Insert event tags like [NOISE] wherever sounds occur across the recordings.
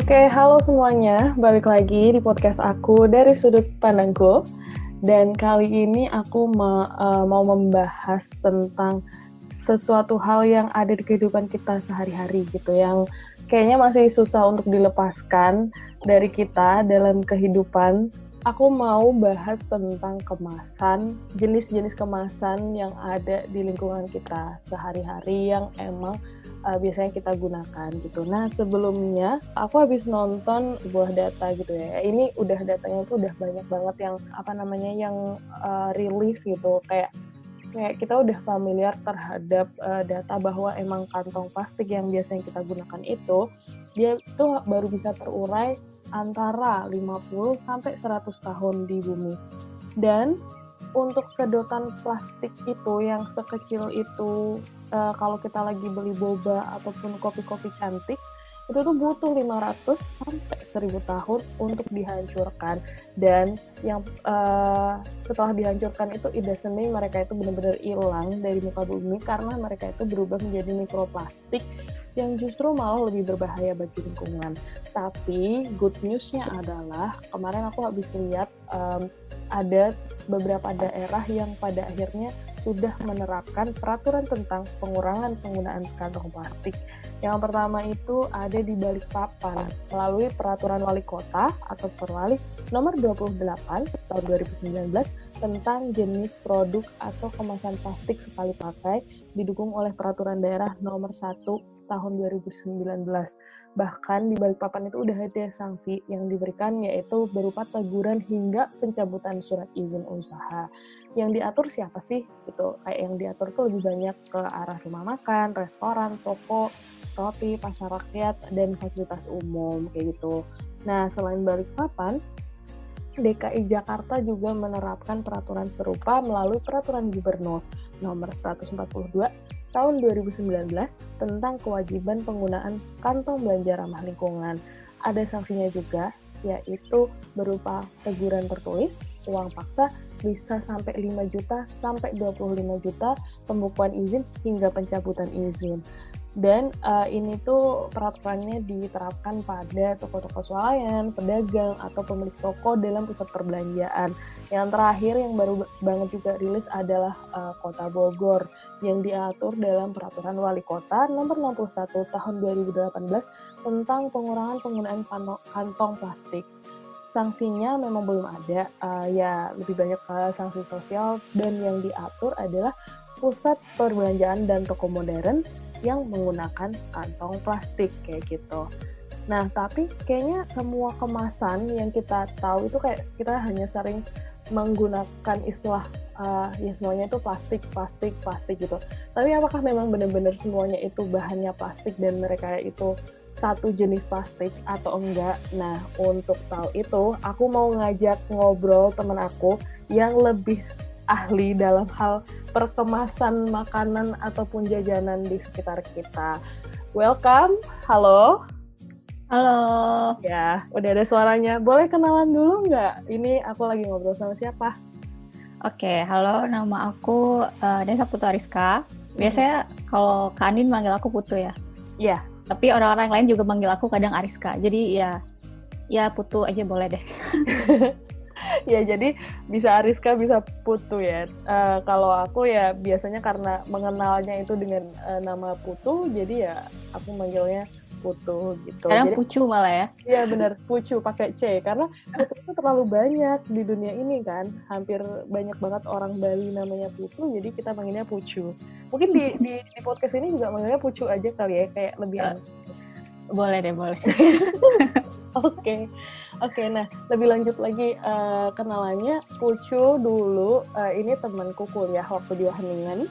Oke, halo semuanya. Balik lagi di podcast aku dari sudut pandangku. Dan kali ini aku ma uh, mau membahas tentang sesuatu hal yang ada di kehidupan kita sehari-hari gitu yang kayaknya masih susah untuk dilepaskan dari kita dalam kehidupan. Aku mau bahas tentang kemasan, jenis-jenis kemasan yang ada di lingkungan kita sehari-hari yang emang uh, biasanya kita gunakan gitu. Nah sebelumnya aku habis nonton sebuah data gitu ya. Ini udah datanya tuh udah banyak banget yang apa namanya yang uh, rilis gitu kayak kayak kita udah familiar terhadap uh, data bahwa emang kantong plastik yang biasanya kita gunakan itu dia itu baru bisa terurai antara 50 sampai 100 tahun di bumi. Dan untuk sedotan plastik itu yang sekecil itu uh, kalau kita lagi beli boba ataupun kopi-kopi cantik itu tuh butuh 500 sampai 1000 tahun untuk dihancurkan dan yang uh, setelah dihancurkan itu ida seni mereka itu benar-benar hilang dari muka bumi karena mereka itu berubah menjadi mikroplastik yang justru malah lebih berbahaya bagi lingkungan. Tapi good newsnya adalah kemarin aku habis lihat um, ada beberapa daerah yang pada akhirnya sudah menerapkan peraturan tentang pengurangan penggunaan kantong plastik. Yang pertama itu ada di Balikpapan melalui peraturan wali kota atau perwali nomor 28 tahun 2019 tentang jenis produk atau kemasan plastik sekali pakai didukung oleh peraturan daerah nomor 1 tahun 2019. Bahkan di Balikpapan itu udah ada sanksi yang diberikan yaitu berupa teguran hingga pencabutan surat izin usaha. Yang diatur siapa sih? Itu kayak yang diatur tuh lebih banyak ke arah rumah makan, restoran, toko, roti, pasar rakyat, dan fasilitas umum kayak gitu. Nah, selain Balikpapan, DKI Jakarta juga menerapkan peraturan serupa melalui peraturan gubernur nomor 142 tahun 2019 tentang kewajiban penggunaan kantong belanja ramah lingkungan. Ada sanksinya juga, yaitu berupa teguran tertulis, uang paksa bisa sampai 5 juta sampai 25 juta, pembukuan izin hingga pencabutan izin dan uh, ini tuh peraturannya diterapkan pada toko-toko swalayan, pedagang atau pemilik toko dalam pusat perbelanjaan. Yang terakhir yang baru banget juga rilis adalah uh, Kota Bogor yang diatur dalam peraturan wali kota nomor 61 tahun 2018 tentang pengurangan penggunaan kantong plastik. Sanksinya memang belum ada, uh, ya lebih banyak uh, sanksi sosial dan yang diatur adalah pusat perbelanjaan dan toko modern yang menggunakan kantong plastik kayak gitu. Nah, tapi kayaknya semua kemasan yang kita tahu itu kayak kita hanya sering menggunakan istilah uh, ya semuanya itu plastik, plastik, plastik gitu. Tapi apakah memang benar-benar semuanya itu bahannya plastik dan mereka itu satu jenis plastik atau enggak? Nah, untuk tahu itu, aku mau ngajak ngobrol teman aku yang lebih ahli dalam hal perkemasan makanan ataupun jajanan di sekitar kita. Welcome, halo. Halo. Ya, udah ada suaranya. Boleh kenalan dulu nggak? Ini aku lagi ngobrol sama siapa? Oke, halo. Nama aku uh, Desa Putu Ariska. Biasanya hmm. kalau Kak Andin manggil aku Putu ya? Iya. Tapi orang-orang lain juga manggil aku kadang Ariska. Jadi ya, ya Putu aja boleh deh. [LAUGHS] ya jadi bisa Ariska bisa Putu ya. Uh, kalau aku ya biasanya karena mengenalnya itu dengan uh, nama Putu, jadi ya aku manggilnya Putu gitu. Kadang Pucu malah ya? Iya benar Pucu pakai C karena Putu itu terlalu banyak di dunia ini kan, hampir banyak banget orang Bali namanya Putu, jadi kita manggilnya Pucu. Mungkin di, di, di podcast ini juga manggilnya Pucu aja kali ya, kayak lebih enak. Boleh deh, boleh. [LAUGHS] Oke. Oke, okay, nah lebih lanjut lagi uh, kenalannya Pucu dulu uh, ini temanku kuliah waktu di Wageningen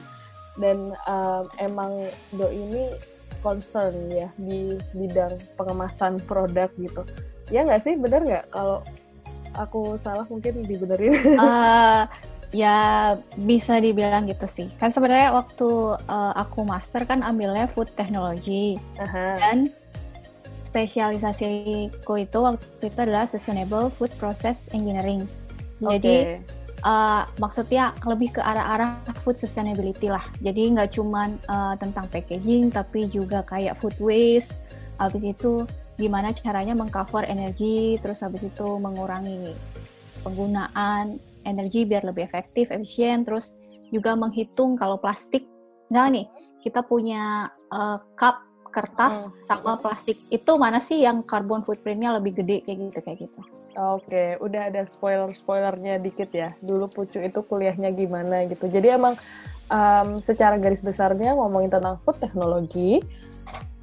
dan um, emang Do ini concern ya di bidang pengemasan produk gitu. Ya nggak sih, bener nggak? Kalau aku salah mungkin dibenerin. Uh, [LAUGHS] ya bisa dibilang gitu sih. Kan sebenarnya waktu uh, aku master kan ambilnya food technology uh -huh. dan spesialisasiku itu waktu itu adalah Sustainable Food Process Engineering. Jadi okay. Uh, maksudnya lebih ke arah-arah food sustainability lah. Jadi nggak cuma uh, tentang packaging, tapi juga kayak food waste. Habis itu gimana caranya mengcover energi, terus habis itu mengurangi penggunaan energi biar lebih efektif, efisien, terus juga menghitung kalau plastik, misalnya nih kita punya uh, cup kertas hmm. sama plastik itu mana sih yang carbon footprintnya lebih gede kayak gitu kayak gitu. Oke, udah ada spoiler spoilernya dikit ya. Dulu Pucu itu kuliahnya gimana gitu. Jadi emang um, secara garis besarnya ngomongin tentang food teknologi,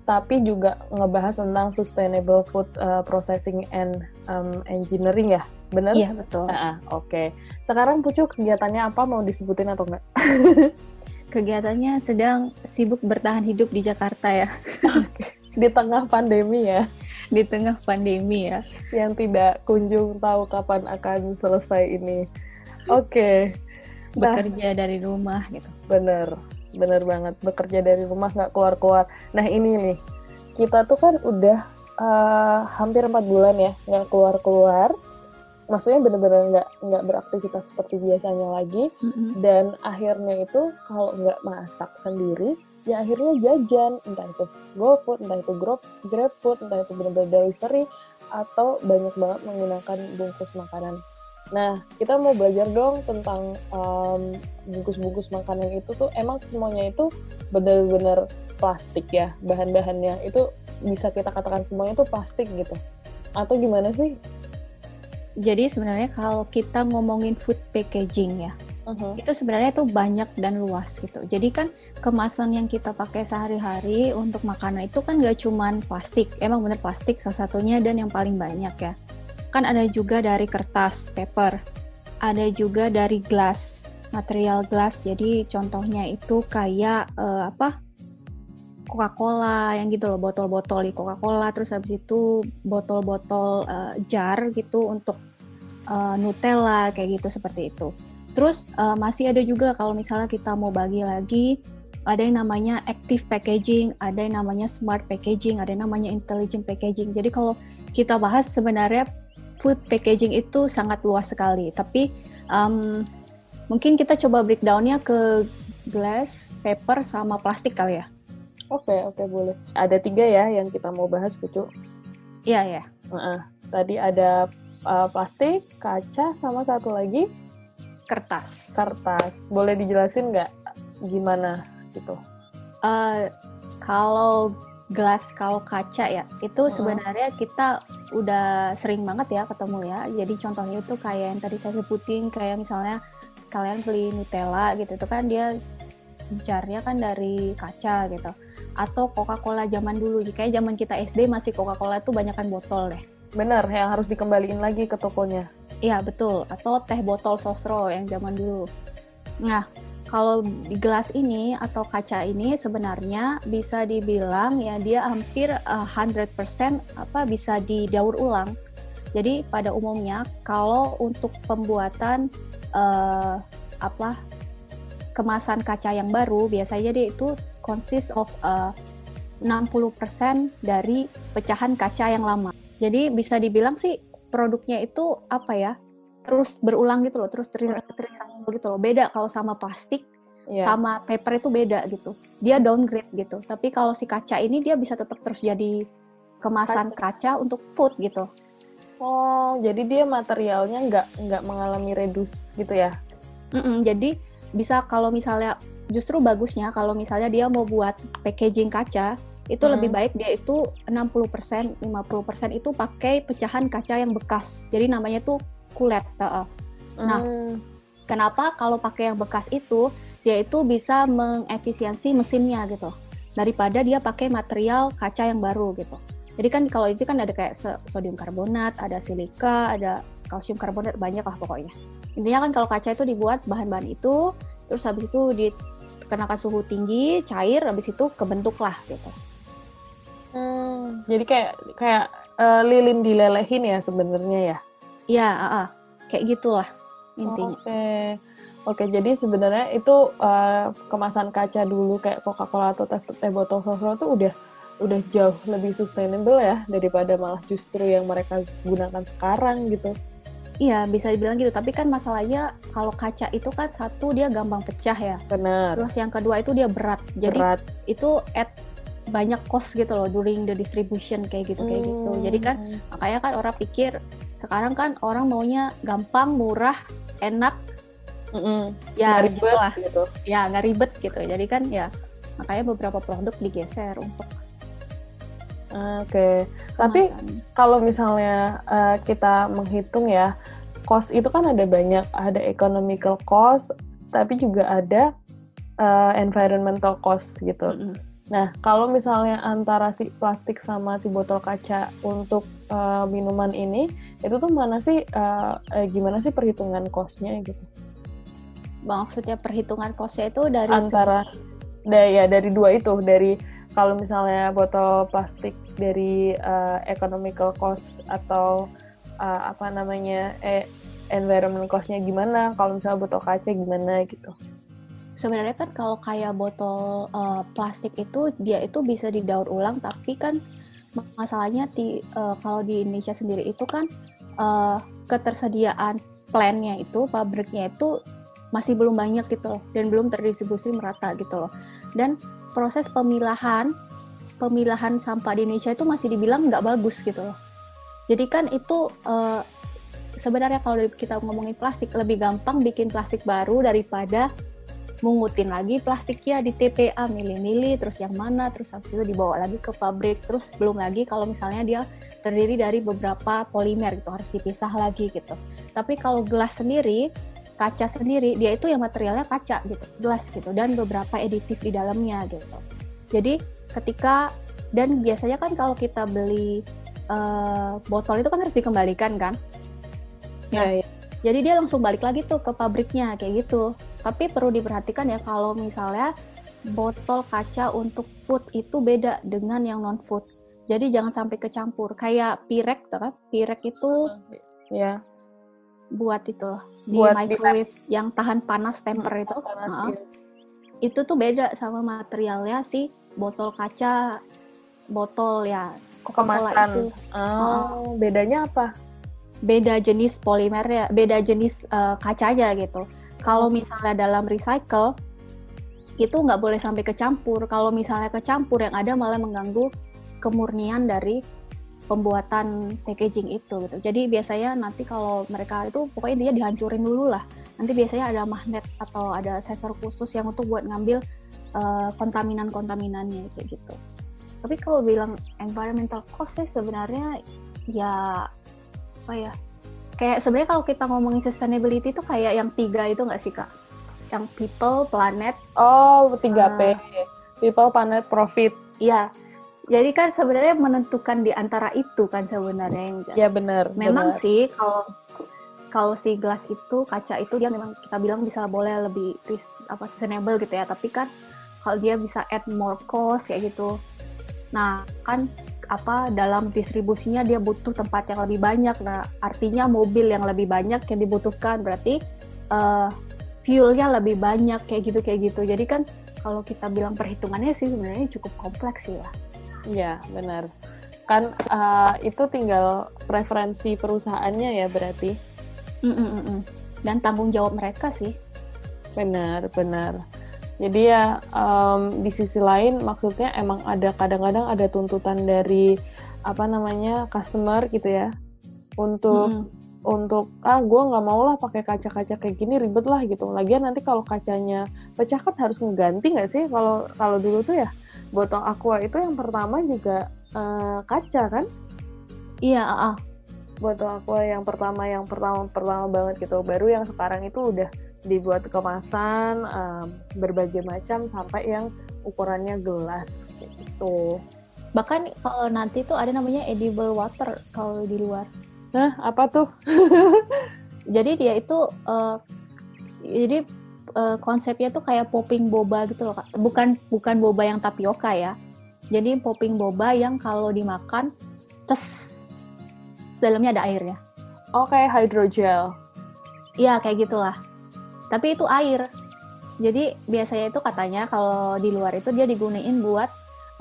tapi juga ngebahas tentang sustainable food uh, processing and um, engineering ya, benar? Iya betul. Nah, Oke, okay. sekarang Pucu kegiatannya apa mau disebutin atau enggak? [LAUGHS] Kegiatannya sedang sibuk bertahan hidup di Jakarta ya. di tengah pandemi ya. Di tengah pandemi ya. Yang tidak kunjung tahu kapan akan selesai ini. Oke. Okay. Nah, Bekerja dari rumah gitu. Bener bener banget bekerja dari rumah nggak keluar keluar nah ini nih kita tuh kan udah uh, hampir empat bulan ya nggak keluar keluar maksudnya bener-bener nggak nggak beraktivitas seperti biasanya lagi. Mm-hmm. dan akhirnya itu kalau nggak masak sendiri ya akhirnya jajan. Entah itu GoFood entah itu Grab GrabFood entah itu bener-bener delivery atau banyak banget menggunakan bungkus makanan. Nah, kita mau belajar dong tentang bungkus-bungkus um, makanan itu tuh. Emang semuanya itu benar-benar plastik ya bahan-bahannya. Itu bisa kita katakan semuanya itu plastik gitu. Atau gimana sih? Jadi sebenarnya kalau kita ngomongin food packaging ya, uh-huh. itu sebenarnya itu banyak dan luas gitu. Jadi kan kemasan yang kita pakai sehari-hari untuk makanan itu kan gak cuman plastik, emang bener plastik salah satunya dan yang paling banyak ya kan ada juga dari kertas paper ada juga dari glass material glass jadi contohnya itu kayak uh, apa Coca-Cola yang gitu loh botol-botol di Coca-Cola terus habis itu botol-botol uh, jar gitu untuk uh, Nutella kayak gitu seperti itu terus uh, masih ada juga kalau misalnya kita mau bagi lagi ada yang namanya active packaging, ada yang namanya smart packaging, ada yang namanya intelligent packaging. Jadi kalau kita bahas sebenarnya food packaging itu sangat luas sekali. Tapi um, mungkin kita coba breakdownnya ke glass, paper, sama plastik kali ya. Oke, okay, oke okay, boleh. Ada tiga ya yang kita mau bahas, Pucu. Iya, iya. Uh-uh. Tadi ada uh, plastik, kaca, sama satu lagi kertas. Kertas. Boleh dijelasin nggak gimana gitu? Uh, kalau gelas kalau kaca ya itu sebenarnya kita udah sering banget ya ketemu ya jadi contohnya itu kayak yang tadi saya sebutin kayak misalnya kalian beli Nutella gitu itu kan dia jarnya kan dari kaca gitu. Atau Coca-Cola zaman dulu. Kayak zaman kita SD masih Coca-Cola itu banyakkan botol deh. Bener yang harus dikembaliin lagi ke tokonya. Iya betul. Atau teh botol sosro yang zaman dulu. Nah kalau di gelas ini atau kaca ini sebenarnya bisa dibilang ya dia hampir uh, eh, 100% apa bisa didaur ulang. Jadi pada umumnya kalau untuk pembuatan uh, apa kemasan kaca yang baru biasanya dia itu consist of uh, eh, 60% dari pecahan kaca yang lama. Jadi bisa dibilang sih produknya itu apa ya? terus berulang gitu loh, terus terus gitu loh. Beda kalau sama plastik yeah. sama paper itu beda gitu. Dia downgrade gitu. Tapi kalau si kaca ini dia bisa tetap terus jadi kemasan kaca, kaca untuk food gitu. Oh, jadi dia materialnya nggak nggak mengalami reduce gitu ya? Mm -mm, jadi bisa kalau misalnya justru bagusnya kalau misalnya dia mau buat packaging kaca itu hmm. lebih baik dia itu 60% 50% itu pakai pecahan kaca yang bekas. Jadi namanya tuh kulet. Uh, nah, hmm. kenapa kalau pakai yang bekas itu dia itu bisa mengefisiensi mesinnya gitu daripada dia pakai material kaca yang baru gitu. Jadi kan kalau itu kan ada kayak sodium karbonat, ada silika, ada kalsium karbonat banyak lah pokoknya. Intinya kan kalau kaca itu dibuat bahan-bahan itu, terus habis itu dikenakan suhu tinggi, cair, habis itu kebentuk lah gitu. Hmm, jadi kayak kayak uh, lilin dilelehin ya sebenarnya ya? Iya, uh, uh, kayak gitulah intinya. Oke. Okay. Oke, jadi sebenarnya itu uh, kemasan kaca dulu kayak Coca-Cola atau teh, teh botol sosro itu udah udah jauh lebih sustainable ya daripada malah justru yang mereka gunakan sekarang gitu. Iya, bisa dibilang gitu. Tapi kan masalahnya kalau kaca itu kan satu dia gampang pecah ya. Benar. Terus yang kedua itu dia berat. Jadi berat. itu at banyak cost gitu loh during the distribution kayak gitu kayak gitu. Jadi kan Hmm. makanya kan orang pikir sekarang kan orang maunya gampang, murah, enak, Mm-mm. ya Nggak gitu ribet lah. gitu. Ya nggak ribet gitu. Jadi kan ya makanya beberapa produk digeser untuk Oke, tapi kemasan. kalau misalnya eh, kita menghitung ya, cost itu kan ada banyak, ada economical cost, tapi juga ada eh, environmental cost gitu. Mm-mm. Nah, kalau misalnya antara si plastik sama si botol kaca untuk eh, minuman ini, itu tuh mana sih, eh, eh, gimana sih perhitungan cost-nya gitu? maksudnya perhitungan costnya itu dari Antara, da, ya dari dua itu, dari kalau misalnya botol plastik dari eh, economical cost atau eh, apa namanya, eh, environment cost-nya gimana, kalau misalnya botol kaca gimana gitu. sebenarnya kan kalau kayak botol uh, plastik itu dia itu bisa didaur ulang tapi kan masalahnya di uh, kalau di Indonesia sendiri itu kan uh, ketersediaan plannya itu pabriknya itu masih belum banyak gitu loh dan belum terdistribusi merata gitu loh dan proses pemilahan pemilahan sampah di Indonesia itu masih dibilang nggak bagus gitu loh. Jadi kan itu uh, sebenarnya kalau kita ngomongin plastik lebih gampang bikin plastik baru daripada mungutin lagi plastiknya di TPA milih-milih terus yang mana terus habis itu dibawa lagi ke pabrik terus belum lagi kalau misalnya dia terdiri dari beberapa polimer gitu harus dipisah lagi gitu. Tapi kalau gelas sendiri kaca sendiri dia itu yang materialnya kaca gitu gelas gitu dan beberapa editif di dalamnya gitu jadi ketika dan biasanya kan kalau kita beli uh, botol itu kan harus dikembalikan kan Ya, ya. jadi dia langsung balik lagi tuh ke pabriknya kayak gitu. Tapi perlu diperhatikan ya kalau misalnya botol kaca untuk food itu beda dengan yang non food. Jadi jangan sampai kecampur. Kayak pirek tuh kan, pirek itu ya. Buat itu loh, di Buat di- microwave yang tahan panas temper itu. Panas, Maaf. ya. Itu tuh beda sama materialnya si botol kaca, botol ya Kemasan. itu. Oh, bedanya apa? beda jenis polimernya, beda jenis eh, kacanya gitu. Kalau misalnya dalam recycle itu nggak boleh sampai kecampur. Kalau misalnya kecampur yang ada malah mengganggu kemurnian dari pembuatan packaging itu gitu. Jadi biasanya nanti kalau mereka itu pokoknya dia dihancurin dulu lah. Nanti biasanya ada magnet atau ada sensor khusus yang untuk buat ngambil eh, kontaminan-kontaminannya kayak gitu. Tapi kalau bilang environmental cost sih sebenarnya ya apa ya kayak sebenarnya kalau kita ngomongin sustainability itu kayak yang tiga itu nggak sih kak yang people planet Oh, 3P. Ah. People, planet, profit. iya jadi kan sebenarnya menentukan di antara itu kan sebenarnya yang Ya benar. memang benar. sih kalau kalau si gelas itu kaca itu dia memang kita bilang bisa boleh lebih apa sustainable gitu ya. Tapi kan kalau dia bisa add more cost kayak gitu. Nah kan apa dalam distribusinya dia butuh tempat yang lebih banyak. Nah artinya mobil yang lebih banyak yang dibutuhkan. Berarti eh, fuelnya lebih banyak kayak gitu kayak gitu. Jadi kan kalau kita bilang perhitungannya sih sebenarnya cukup kompleks sih ya Iya, benar. Kan eh, itu tinggal preferensi perusahaannya ya berarti. Mm, mm, mm, mm. dan tanggung jawab mereka sih Benar, benar. Jadi ya em, di sisi lain maksudnya emang ada kadang-kadang ada tuntutan dari apa namanya customer gitu ya untuk Mm, untuk ah gue nggak mau lah pakai kaca-kaca kayak gini ribet lah gitu. Lagian nanti kalau kacanya pecah kan harus ngeganti nggak sih? Kalau kalau dulu tuh ya botol aqua itu yang pertama juga eh, kaca kan? iya ah, ah. botol aqua yang pertama yang pertama pertama banget gitu. Baru yang sekarang itu udah dibuat kemasan em, berbagai macam sampai yang ukurannya gelas gitu. Bahkan kalau nanti tuh ada namanya edible water kalau di luar. Nah apa tuh? [LAUGHS] Jadi dia itu eh, jadi eh, konsepnya tuh kayak popping boba gitu loh Kak. bukan bukan boba yang tapioka ya jadi popping boba yang kalau dimakan tes dalamnya ada airnya oke hydrogel Iya kayak gitulah. Tapi itu air. Jadi biasanya itu katanya kalau di luar itu dia digunain buat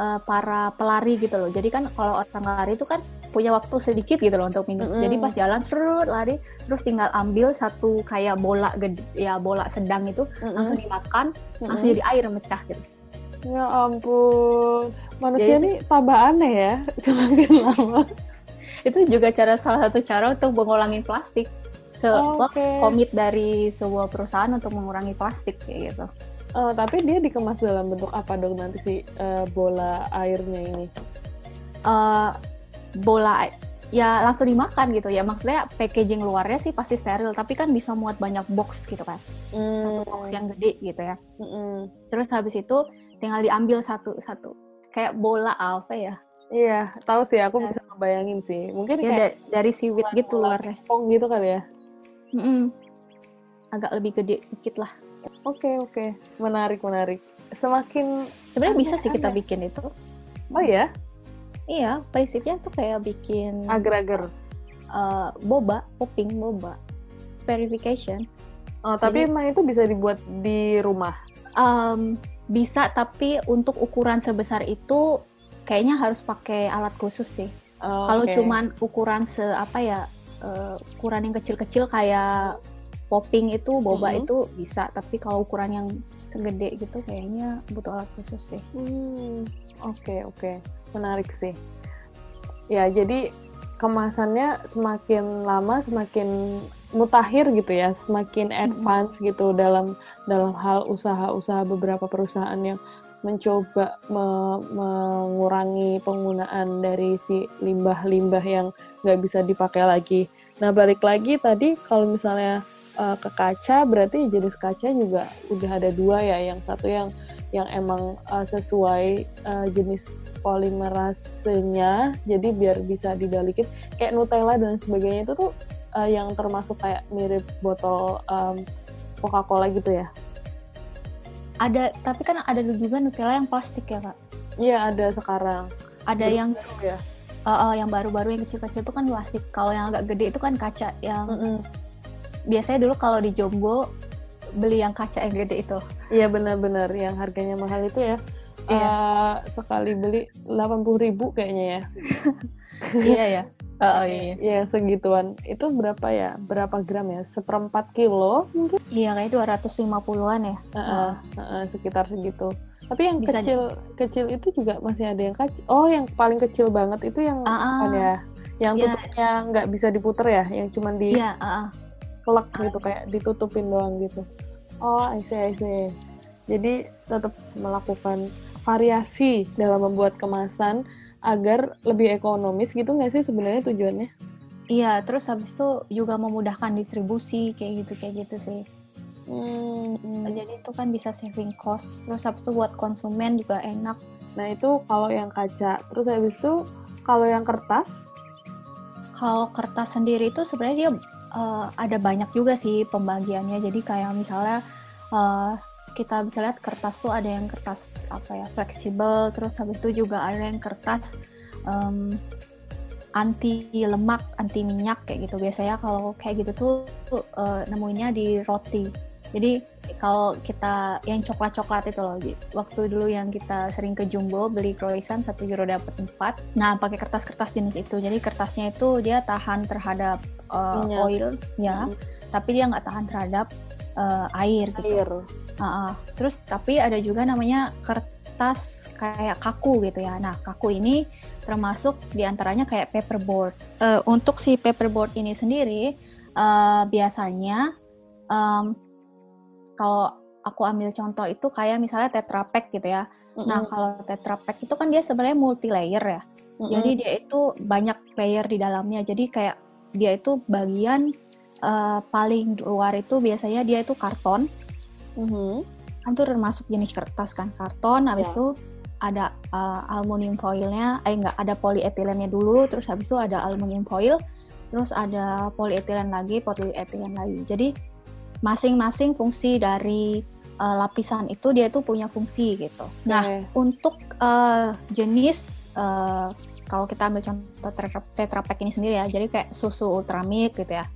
eh, para pelari gitu loh. Jadi kan kalau orang lari itu kan punya waktu sedikit gitu loh untuk minum. Mm-mm. Jadi pas jalan serut lari terus tinggal ambil satu kayak bola gede ya bola sedang itu langsung dimakan langsung jadi air mecah gitu. Ya ampun, manusia ini tambah aneh ya [LAUGHS] semakin lama. itu juga cara salah satu cara untuk mengurangi plastik. Ke Oh, oke. komit dari sebuah perusahaan untuk mengurangi plastik kayak gitu. Eh, tapi dia dikemas dalam bentuk apa dong nanti si eh, bola airnya ini? eh bola ya langsung dimakan gitu ya maksudnya packaging luarnya sih pasti steril tapi kan bisa muat banyak box gitu kan Hmm, box yang gede gitu ya mm-mm. terus habis itu tinggal diambil satu-satu kayak bola apa ya Iya, tahu sih aku Ya. bisa ngebayangin sih. Mungkin ya kayak da- dari siwit gitu luarnya pong gitu kali ya. Mm-mm. agak lebih gede dikit lah Oke oke, menarik menarik. Semakin sebenarnya bisa sih kita bikin itu oh ya, iya prinsipnya tuh kayak bikin agar-agar. eh, boba popping boba spherification Oh, tapi Jadi- emang itu bisa dibuat di rumah. Em, bisa tapi untuk ukuran sebesar itu kayaknya harus pakai alat khusus sih. Oh, Kalau oke. cuman ukuran se apa ya eh, ukuran yang kecil-kecil kayak popping itu boba Mhm. itu bisa, tapi kalau ukuran yang segede gitu kayaknya butuh alat khusus sih. Hmm, oke oke, menarik sih. Ya jadi kemasannya semakin lama semakin mutakhir gitu ya, semakin advance gitu dalam dalam hal usaha-usaha beberapa perusahaan yang mencoba me- mengurangi penggunaan dari si limbah-limbah yang nggak bisa dipakai lagi. Nah balik lagi tadi kalau misalnya uh, ke kaca berarti jenis kaca juga udah ada dua ya, yang satu yang yang emang uh, sesuai uh, jenis polimerasenya jadi biar bisa dibalikin kayak Nutella dan sebagainya itu tuh uh, yang termasuk kayak mirip botol um, Coca-Cola gitu ya Ada tapi kan ada juga Nutella yang plastik ya kak. iya ada sekarang Ada yang ya eh, eh, yang baru-baru yang kecil-kecil itu kan plastik. Kalau yang agak gede itu kan kaca yang Mm-mm. biasanya dulu kalau di Jombo beli yang kaca yang gede itu. iya benar-benar yang harganya mahal itu ya Iya. Uh, sekali beli 80.000 ribu kayaknya ya [LAUGHS] iya ya. Oh, iya. ya segituan itu berapa ya berapa gram ya seperempat kilo mungkin Iya kayak 250-an ya. Heeh, heeh, sekitar segitu. Tapi yang Bisa kecil kecil itu juga masih ada yang kecil. Oh, yang paling kecil banget itu yang Ah, ah. ada yang Iya. tutupnya nggak bisa diputer ya, yang cuman di Iya, ah, ah. kelek gitu kayak ditutupin doang gitu. Oh, I see, I see. Jadi tetap melakukan variasi dalam membuat kemasan agar lebih ekonomis gitu nggak sih sebenarnya tujuannya? Iya, terus habis itu juga memudahkan distribusi kayak gitu kayak gitu sih. Hmm, hmm. Jadi itu kan bisa saving cost. Terus habis itu buat konsumen juga enak. Nah itu kalau yang kaca. Terus habis itu kalau yang kertas, Kalau kertas sendiri itu sebenarnya dia eh, ada banyak juga sih pembagiannya. Jadi kayak misalnya eh, kita bisa lihat kertas tuh ada yang kertas apa ya fleksibel, terus habis itu juga ada yang kertas em, anti lemak, anti minyak kayak gitu. Biasanya kalau kayak gitu tuh tuh, eh, nemuinnya di roti. Jadi kalau kita yang coklat-coklat itu loh, waktu dulu yang kita sering ke Jumbo beli croissant satu euro dapat empat. Nah pakai kertas-kertas jenis itu. Jadi kertasnya itu dia tahan terhadap Minyak. oil, ya, tapi dia nggak tahan terhadap eh, air gitu. air. Ah. Terus tapi ada juga namanya kertas kayak kaku gitu ya. Nah kaku ini termasuk di antaranya kayak paperboard. Eh, untuk si paperboard ini sendiri eh, biasanya em, kalau aku ambil contoh itu kayak misalnya Tetra Pak gitu ya. Nah kalau Tetra Pak itu kan dia sebenarnya multi layer ya. Mm-mm. Jadi dia itu banyak layer di dalamnya. Jadi kayak dia itu bagian eh, paling luar itu biasanya dia itu karton Mhm. kan tuh termasuk jenis kertas kan karton habis Ya. itu ada uh, aluminium foilnya eh enggak ada polietilennya dulu terus habis itu ada aluminium foil terus ada polietilen lagi polietilen lagi jadi masing-masing fungsi dari uh, lapisan itu dia tuh punya fungsi gitu nah Oke. untuk uh, jenis uh, kalau kita ambil contoh tetra, tetra Pak ini sendiri ya jadi kayak susu ultramilk gitu ya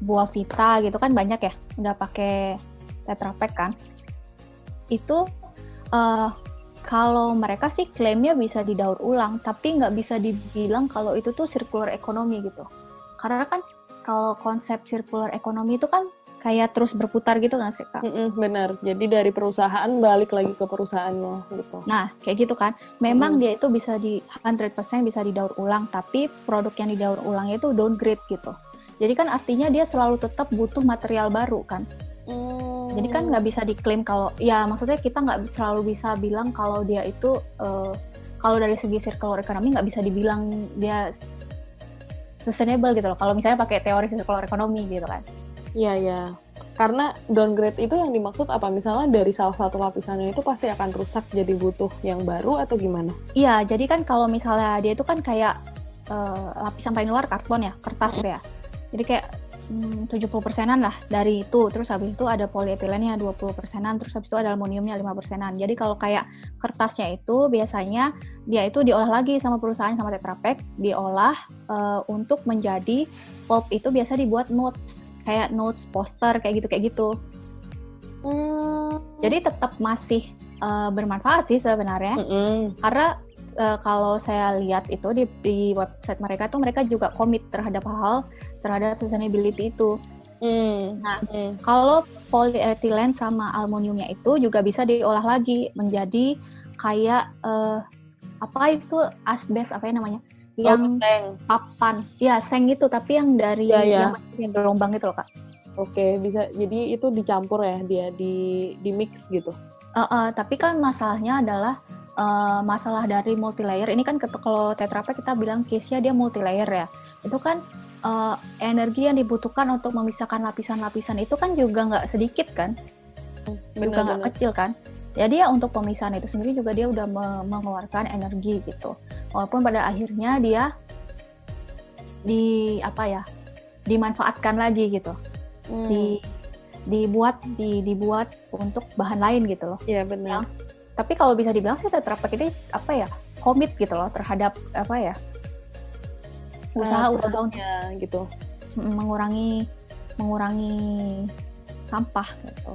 buah vita gitu kan banyak ya udah pakai tetra Pak kan itu eh, kalau mereka sih klaimnya bisa didaur ulang tapi nggak bisa dibilang kalau itu tuh circular economy gitu karena kan kalau konsep circular economy itu kan kayak terus berputar gitu nggak sih kak? Mm-mm, benar. Jadi dari perusahaan balik lagi ke perusahaannya gitu. Nah kayak gitu kan. Memang mm. dia itu bisa di 100% bisa didaur ulang, tapi produk yang didaur ulang itu downgrade gitu. Jadi kan artinya dia selalu tetap butuh material baru kan. Mm. Jadi kan nggak bisa diklaim kalau ya maksudnya kita nggak selalu bisa bilang kalau dia itu uh, kalau dari segi circular economy nggak bisa dibilang dia sustainable gitu loh. Kalau misalnya pakai teori circular economy gitu kan. Iya, iya. Karena downgrade itu yang dimaksud apa? Misalnya dari salah satu lapisannya itu pasti akan rusak jadi butuh yang baru atau gimana? Iya, jadi kan kalau misalnya dia itu kan kayak uh, lapisan paling luar karton ya, kertas hmm. ya. Jadi kayak hmm, 70 persenan lah dari itu. Terus habis itu ada polietilennya 20 persenan, terus habis itu ada aluminiumnya 5 persenan. Jadi kalau kayak kertasnya itu biasanya dia itu diolah lagi sama perusahaan sama Tetra Pak, diolah uh, untuk menjadi pulp itu biasa dibuat notes kayak notes, poster kayak gitu kayak gitu. Hmm. Jadi tetap masih uh, bermanfaat sih sebenarnya. Mm -hmm. Karena uh, kalau saya lihat itu di, di website mereka tuh mereka juga komit terhadap hal terhadap sustainability itu. Hmm. Nah, hmm. kalau polietilen sama aluminiumnya itu juga bisa diolah lagi menjadi kayak uh, apa itu asbes apa ya namanya? Yang oh, papan. Ya, seng itu tapi yang dari ya, ya. yang gelombang itu loh, Kak. Oke, bisa jadi itu dicampur ya dia di di mix gitu. Uh, uh, tapi kan masalahnya adalah uh, masalah dari multi layer ini kan kalau Tetra Pak kita bilang case-nya dia multi layer ya. Itu kan uh, energi yang dibutuhkan untuk memisahkan lapisan-lapisan itu kan juga nggak sedikit kan? Bener, juga nggak kecil kan? Jadi ya untuk pemisahan itu sendiri juga dia udah me mengeluarkan energi gitu. Walaupun pada akhirnya dia di apa ya dimanfaatkan lagi gitu. Hmm. Di dibuat di dibuat untuk bahan lain gitu loh. Iya benar. Yang tapi kalau bisa dibilang sih Tetra Pak ini apa ya komit gitu loh terhadap apa ya usaha-usaha uh, gitu mengurangi mengurangi sampah gitu.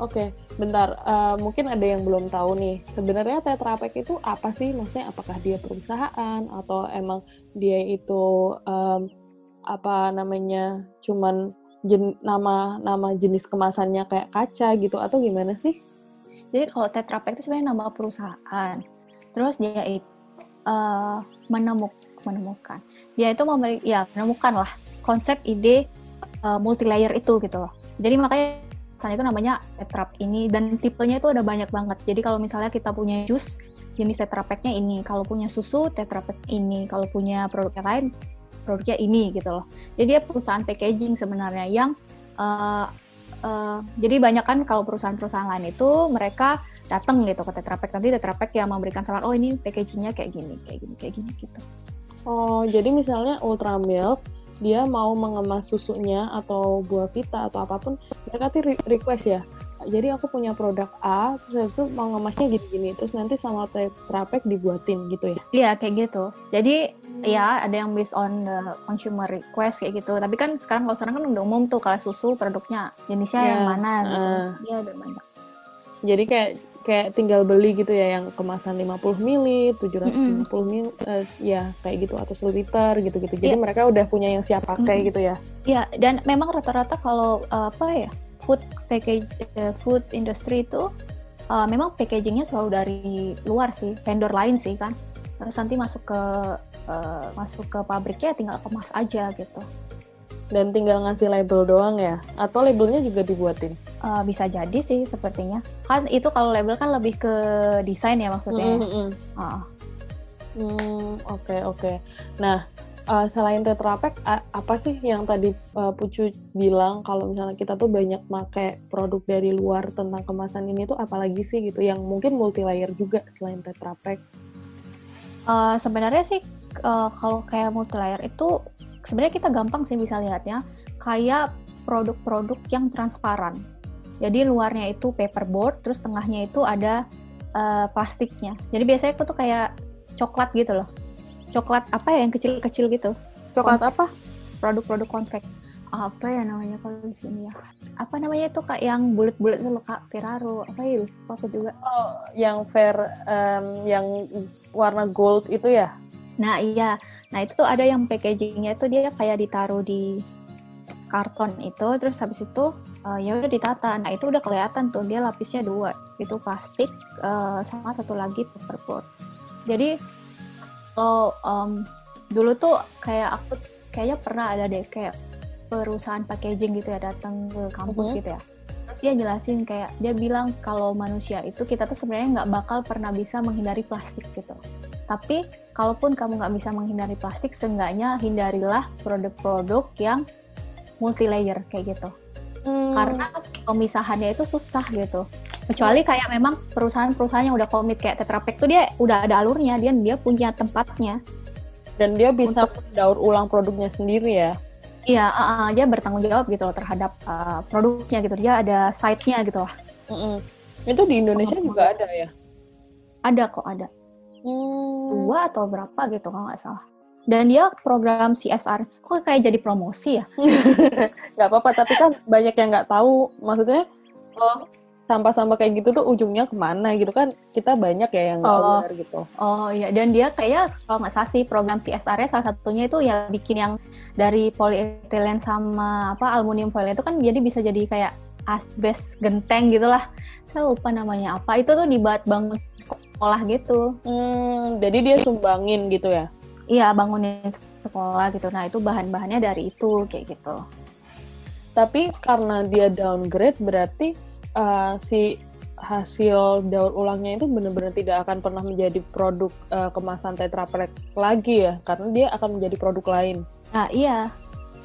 Oke, okay, bentar. Uh, mungkin ada yang belum tahu nih. Sebenarnya Tetra Pak itu apa sih? Maksudnya apakah dia perusahaan atau emang dia itu um, apa namanya? Cuman jen, nama nama jenis kemasannya kayak kaca gitu atau gimana sih? Jadi kalau Tetra Pak itu sebenarnya nama perusahaan. Terus dia itu uh, menemuk, menemukan. Dia itu memberi, ya menemukan lah konsep ide uh, multi layer itu gitu loh. Jadi makanya saat itu namanya Tetra Pak ini dan tipenya itu ada banyak banget. Jadi kalau misalnya kita punya jus jenis Tetra Pak-nya ini, kalau punya susu Tetra Pak ini, kalau punya produk yang lain produknya ini gitu loh. Jadi dia perusahaan packaging sebenarnya yang uh, uh, jadi banyak kan kalau perusahaan-perusahaan lain itu mereka datang gitu ke Tetra Pak nanti Tetra Pak yang memberikan saran oh ini packagingnya kayak gini kayak gini kayak gini gitu oh jadi misalnya Ultra Milk dia mau mengemas susunya atau buah vita atau apa pun mereka tuh request ya jadi aku punya produk A terus itu mau ngemasnya gini-gini terus nanti sama Tetra Pak dibuatin gitu ya iya kayak gitu jadi hmm. ya ada yang based on the consumer request kayak gitu tapi kan sekarang kalau sekarang kan udah umum tuh kalau susu produknya jenisnya yeah. yang mana gitu uh. iya udah banyak jadi kayak kayak tinggal beli gitu ya yang kemasan 50 mili, 750 mm -hmm. mili, uh, ya kayak gitu atau 1 liter gitu-gitu. Jadi yeah. mereka udah punya yang siap pakai mm -hmm. gitu ya. Iya, yeah, dan memang rata-rata kalau uh, apa ya? food package uh, food industry itu uh, memang packagingnya selalu dari luar sih vendor lain sih kan terus nanti masuk ke uh, masuk ke pabriknya tinggal kemas aja gitu dan tinggal ngasih label doang ya atau labelnya juga dibuatin uh, bisa jadi sih sepertinya kan itu kalau label kan lebih ke desain ya maksudnya mm -hmm. uh. Hmm, oke okay, oke. Okay. Nah, uh, selain Tetra Pak apa sih yang tadi uh, Pucu bilang kalau misalnya kita tuh banyak pakai produk dari luar tentang kemasan ini tuh apalagi sih gitu yang mungkin multi layer juga selain Tetra Pak? Uh, sebenarnya sih uh, kalau kayak multi layer itu sebenarnya kita gampang sih bisa lihatnya kayak produk-produk yang transparan. Jadi luarnya itu paperboard, terus tengahnya itu ada uh, plastiknya. Jadi biasanya itu tuh kayak coklat gitu loh. Coklat apa ya yang kecil-kecil gitu? Coklat apa? Produk-produk konvek apa ya namanya kalau di sini ya? Apa namanya itu kak yang bulat-bulat itu loh kak? Ferraro. Apa ya? Lupa aku juga. Oh yang fair um, yang warna gold itu ya? Nah iya nah itu tuh ada yang packagingnya itu dia kayak ditaruh di karton itu terus habis itu uh, ya udah ditata. Nah itu udah kelihatan tuh dia lapisnya dua itu plastik uh, sama satu lagi paperboard jadi kalau um, dulu tuh kayak aku kayaknya pernah ada deh kayak perusahaan packaging gitu ya datang ke kampus uh -huh. gitu ya. Terus dia jelasin kayak dia bilang kalau manusia itu kita tuh sebenarnya nggak bakal pernah bisa menghindari plastik gitu. Tapi kalaupun kamu nggak bisa menghindari plastik seenggaknya hindarilah produk-produk yang multi layer kayak gitu. Hmm. karena pemisahannya itu susah gitu. Kecuali kayak memang perusahaan-perusahaan yang udah komit kayak Tetra Pak tuh dia udah ada alurnya dia dia punya tempatnya. Dan dia bisa untuk daur ulang produknya sendiri ya? Iya uh, uh, dia bertanggung jawab gitu loh terhadap uh, produknya gitu. Dia ada site-nya gitu lah. Mm -mm. itu di Indonesia oh, juga ada ya? Ada kok ada hmm. dua atau berapa gitu kalau nggak salah. Dan dia program CSR kok kayak jadi promosi ya? [LAUGHS] Nggak apa-apa tapi kan banyak yang nggak tahu. Maksudnya oh. sampah-sampah kayak gitu tuh ujungnya ke mana gitu kan? Kita banyak ya yang nggak oh. aware gitu. Oh iya. Dan dia kayak kalau nggak salah sih program CSR-nya salah satunya itu ya bikin yang dari polietilen sama apa aluminium foil itu kan jadi bisa jadi kayak asbes genteng gitulah. Saya lupa namanya apa. Itu tuh dibuat bangun sekolah gitu. Hmm, jadi dia sumbangin gitu ya? Iya bangunin sekolah gitu. Nah itu bahan-bahannya dari itu kayak gitu. Tapi karena dia downgrade berarti uh, si hasil daur ulangnya itu benar-benar tidak akan pernah menjadi produk uh, kemasan Tetra Pak lagi ya? Karena dia akan menjadi produk lain. Nah iya,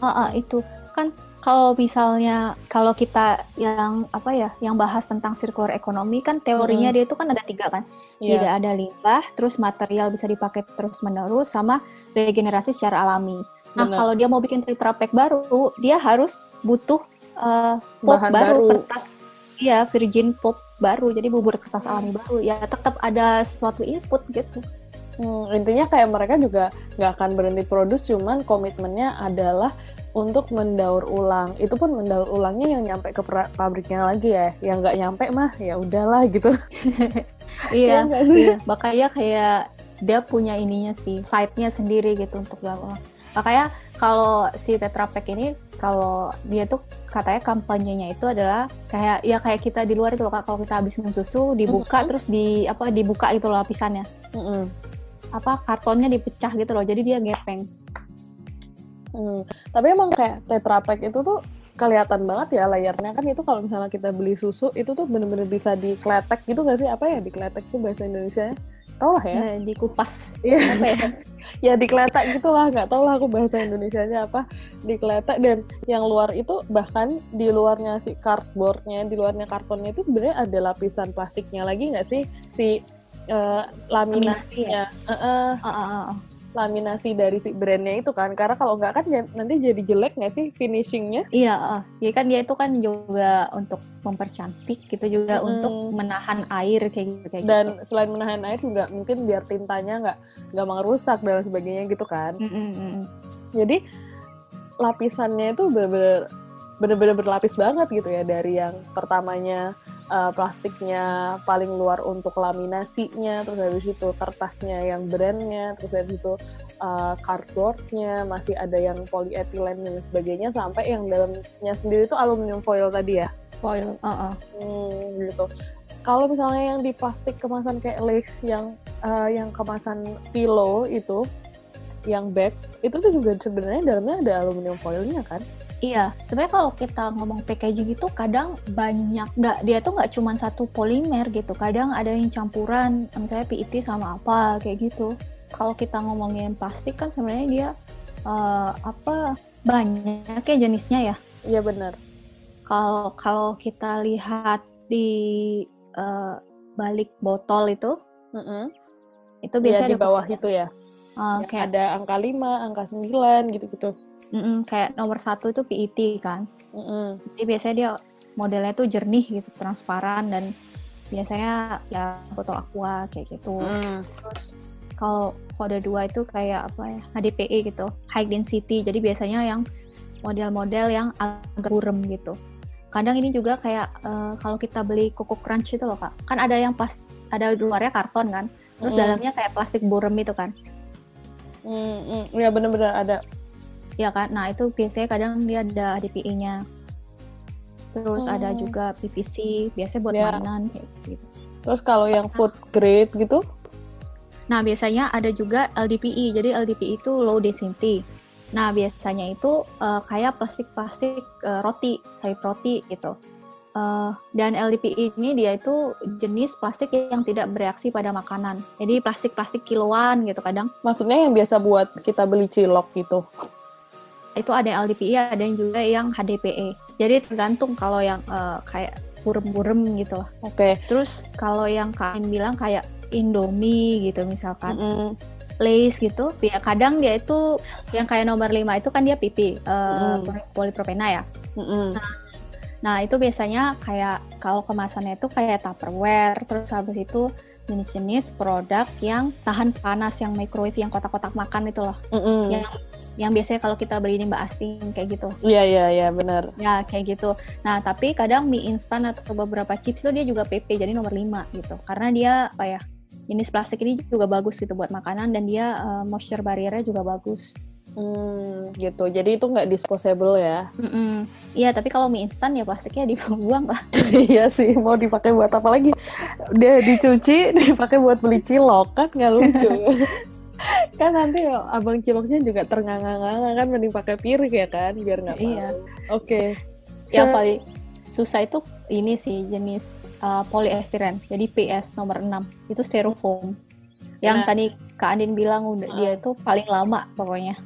uh, uh, itu kan kalau misalnya kalau kita yang apa ya yang bahas tentang circular economy kan teorinya hmm. dia itu kan ada tiga kan yeah. tidak ada limbah terus material bisa dipakai terus menerus sama regenerasi secara alami. Nah Bener. kalau dia mau bikin Tetra Pak baru dia harus butuh uh, baru, baru kertas Iya, virgin pulp baru, jadi bubur kertas alami baru. Ya tetap ada sesuatu input gitu. Hmm, intinya kayak mereka juga nggak akan berhenti produksi, cuman komitmennya adalah untuk mendaur ulang. Itu pun mendaur ulangnya yang nyampe ke pabriknya lagi ya. Yang nggak nyampe mah ya udahlah gitu. [LAUGHS] iya, ya, iya. Makanya kayak dia punya ininya sih, site-nya sendiri gitu untuk daur ulang. Makanya kalau si Tetra Pak ini kalau dia tuh katanya kampanyenya itu adalah kayak ya kayak kita di luar itu loh kalau kita habis minum susu dibuka mm -hmm. terus di apa dibuka itu loh lapisannya mm -hmm. apa kartonnya dipecah gitu loh jadi dia gepeng hmm. tapi emang kayak Tetra Pak itu tuh kelihatan banget ya layarnya. Kan itu kalau misalnya kita beli susu itu tuh bener-bener bisa dikletek gitu gak sih? Apa ya dikletek tuh bahasa Indonesia tau lah ya. Nah, dikupas. Iya. Apa ya? [LAUGHS] Ya dikeletak gitulah nggak tau lah aku bahasa Indonesia nya apa. Dikeletak dan yang luar itu bahkan di luarnya si cardboardnya di luarnya kartonnya itu sebenarnya ada lapisan plastiknya lagi nggak sih? Si uh, laminasinya uh, uh, uh, uh, uh laminasi dari si brandnya itu kan karena kalau nggak kan nanti jadi jelek nggak sih finishingnya iya uh, ya kan dia itu kan juga untuk mempercantik gitu juga hmm. untuk menahan air kayak gitu kayak dan gitu. selain menahan air juga mungkin biar tintanya nggak nggak merusak dan sebagainya gitu kan mm -hmm. jadi lapisannya itu bener-bener bener-bener berlapis banget gitu ya dari yang pertamanya uh, plastiknya paling luar untuk laminasinya, terus habis itu kertasnya yang brandnya, terus habis itu uh, cardboardnya, masih ada yang polyethylene dan sebagainya, sampai yang dalamnya sendiri itu aluminium foil tadi ya? Foil, uh -uh. Hmm, gitu. Kalau misalnya yang di plastik kemasan kayak lace yang uh, yang kemasan pillow itu, yang bag, itu tuh juga sebenarnya dalamnya ada aluminium foilnya kan? Iya, sebenarnya kalau kita ngomong packaging itu kadang banyak nggak dia tuh nggak cuma satu polimer gitu. Kadang ada yang campuran, misalnya PET sama apa kayak gitu. Kalau kita ngomongin plastik kan sebenarnya dia uh, apa banyak ya jenisnya ya. Iya benar. Kalau kalau kita lihat di uh, balik botol itu, mm -hmm. itu biasanya ya, di bawah itu ya. Uh, kayak ada angka 5, angka 9 gitu-gitu. Mm-mm, kayak nomor satu itu PET kan. Mm-mm. Jadi biasanya dia modelnya tuh jernih gitu, transparan dan biasanya ya botol aqua kayak gitu. Mm. Terus kalau kode dua itu kayak apa ya HDPE gitu, high density. Jadi biasanya yang model-model yang agak burem gitu. Kadang ini juga kayak uh, kalau kita beli Coco Crunch itu loh kak, kan ada yang pas ada luarnya karton kan, terus mm. dalamnya kayak plastik burem itu kan. Hmm, mm, ya bener-bener ada ya kan nah itu biasanya kadang dia ada DPI-nya terus hmm. ada oh. juga PVC biasanya buat yeah. mainan kayak gitu terus kalau yang food grade gitu nah biasanya ada juga LDPE jadi LDPE itu low density nah biasanya itu uh, kayak plastik-plastik uh, roti sayur roti gitu uh, dan LDPE ini dia itu jenis plastik yang tidak bereaksi pada makanan. Jadi plastik-plastik kiloan gitu kadang. Maksudnya yang biasa buat kita beli cilok gitu? Itu ada yang LDPE ada yang juga yang HDPE jadi tergantung kalau yang uh, kayak burem-burem gitu lah oke okay. terus kalau yang kalian bilang kayak Indomie gitu misalkan mm -hmm. Lace gitu ya kadang dia itu yang kayak nomor 5 itu kan dia pipi uh, mm. polipropena ya mm -hmm. nah, nah itu biasanya kayak kalau kemasannya itu kayak Tupperware terus habis itu jenis-jenis produk yang tahan panas yang microwave yang kotak-kotak makan itu loh mm -hmm. yang yang biasanya kalau kita beli ini Mbak Asting kayak gitu. Iya iya iya benar. Ya kayak gitu. Nah tapi kadang mie instan atau beberapa chips itu dia juga PP jadi nomor 5 gitu. Karena dia apa ya jenis plastik ini juga bagus gitu buat makanan dan dia uh, moisture barriernya juga bagus. Hmm, gitu. Jadi itu nggak disposable ya? Iya, tapi kalau mie instan ya plastiknya dibuang lah. [LAUGHS] iya sih, mau dipakai buat apa lagi? Dia dicuci, [LAUGHS] dipakai buat beli cilok kan nggak lucu. [LAUGHS] kan nanti abang ciloknya juga ternganga-nganga kan mending pakai piring ya kan biar nggak iya oke okay. yang paling susah itu ini sih jenis uh, jadi PS nomor 6 itu styrofoam yang nah. tadi Kak Andin bilang udah uh. dia itu paling lama pokoknya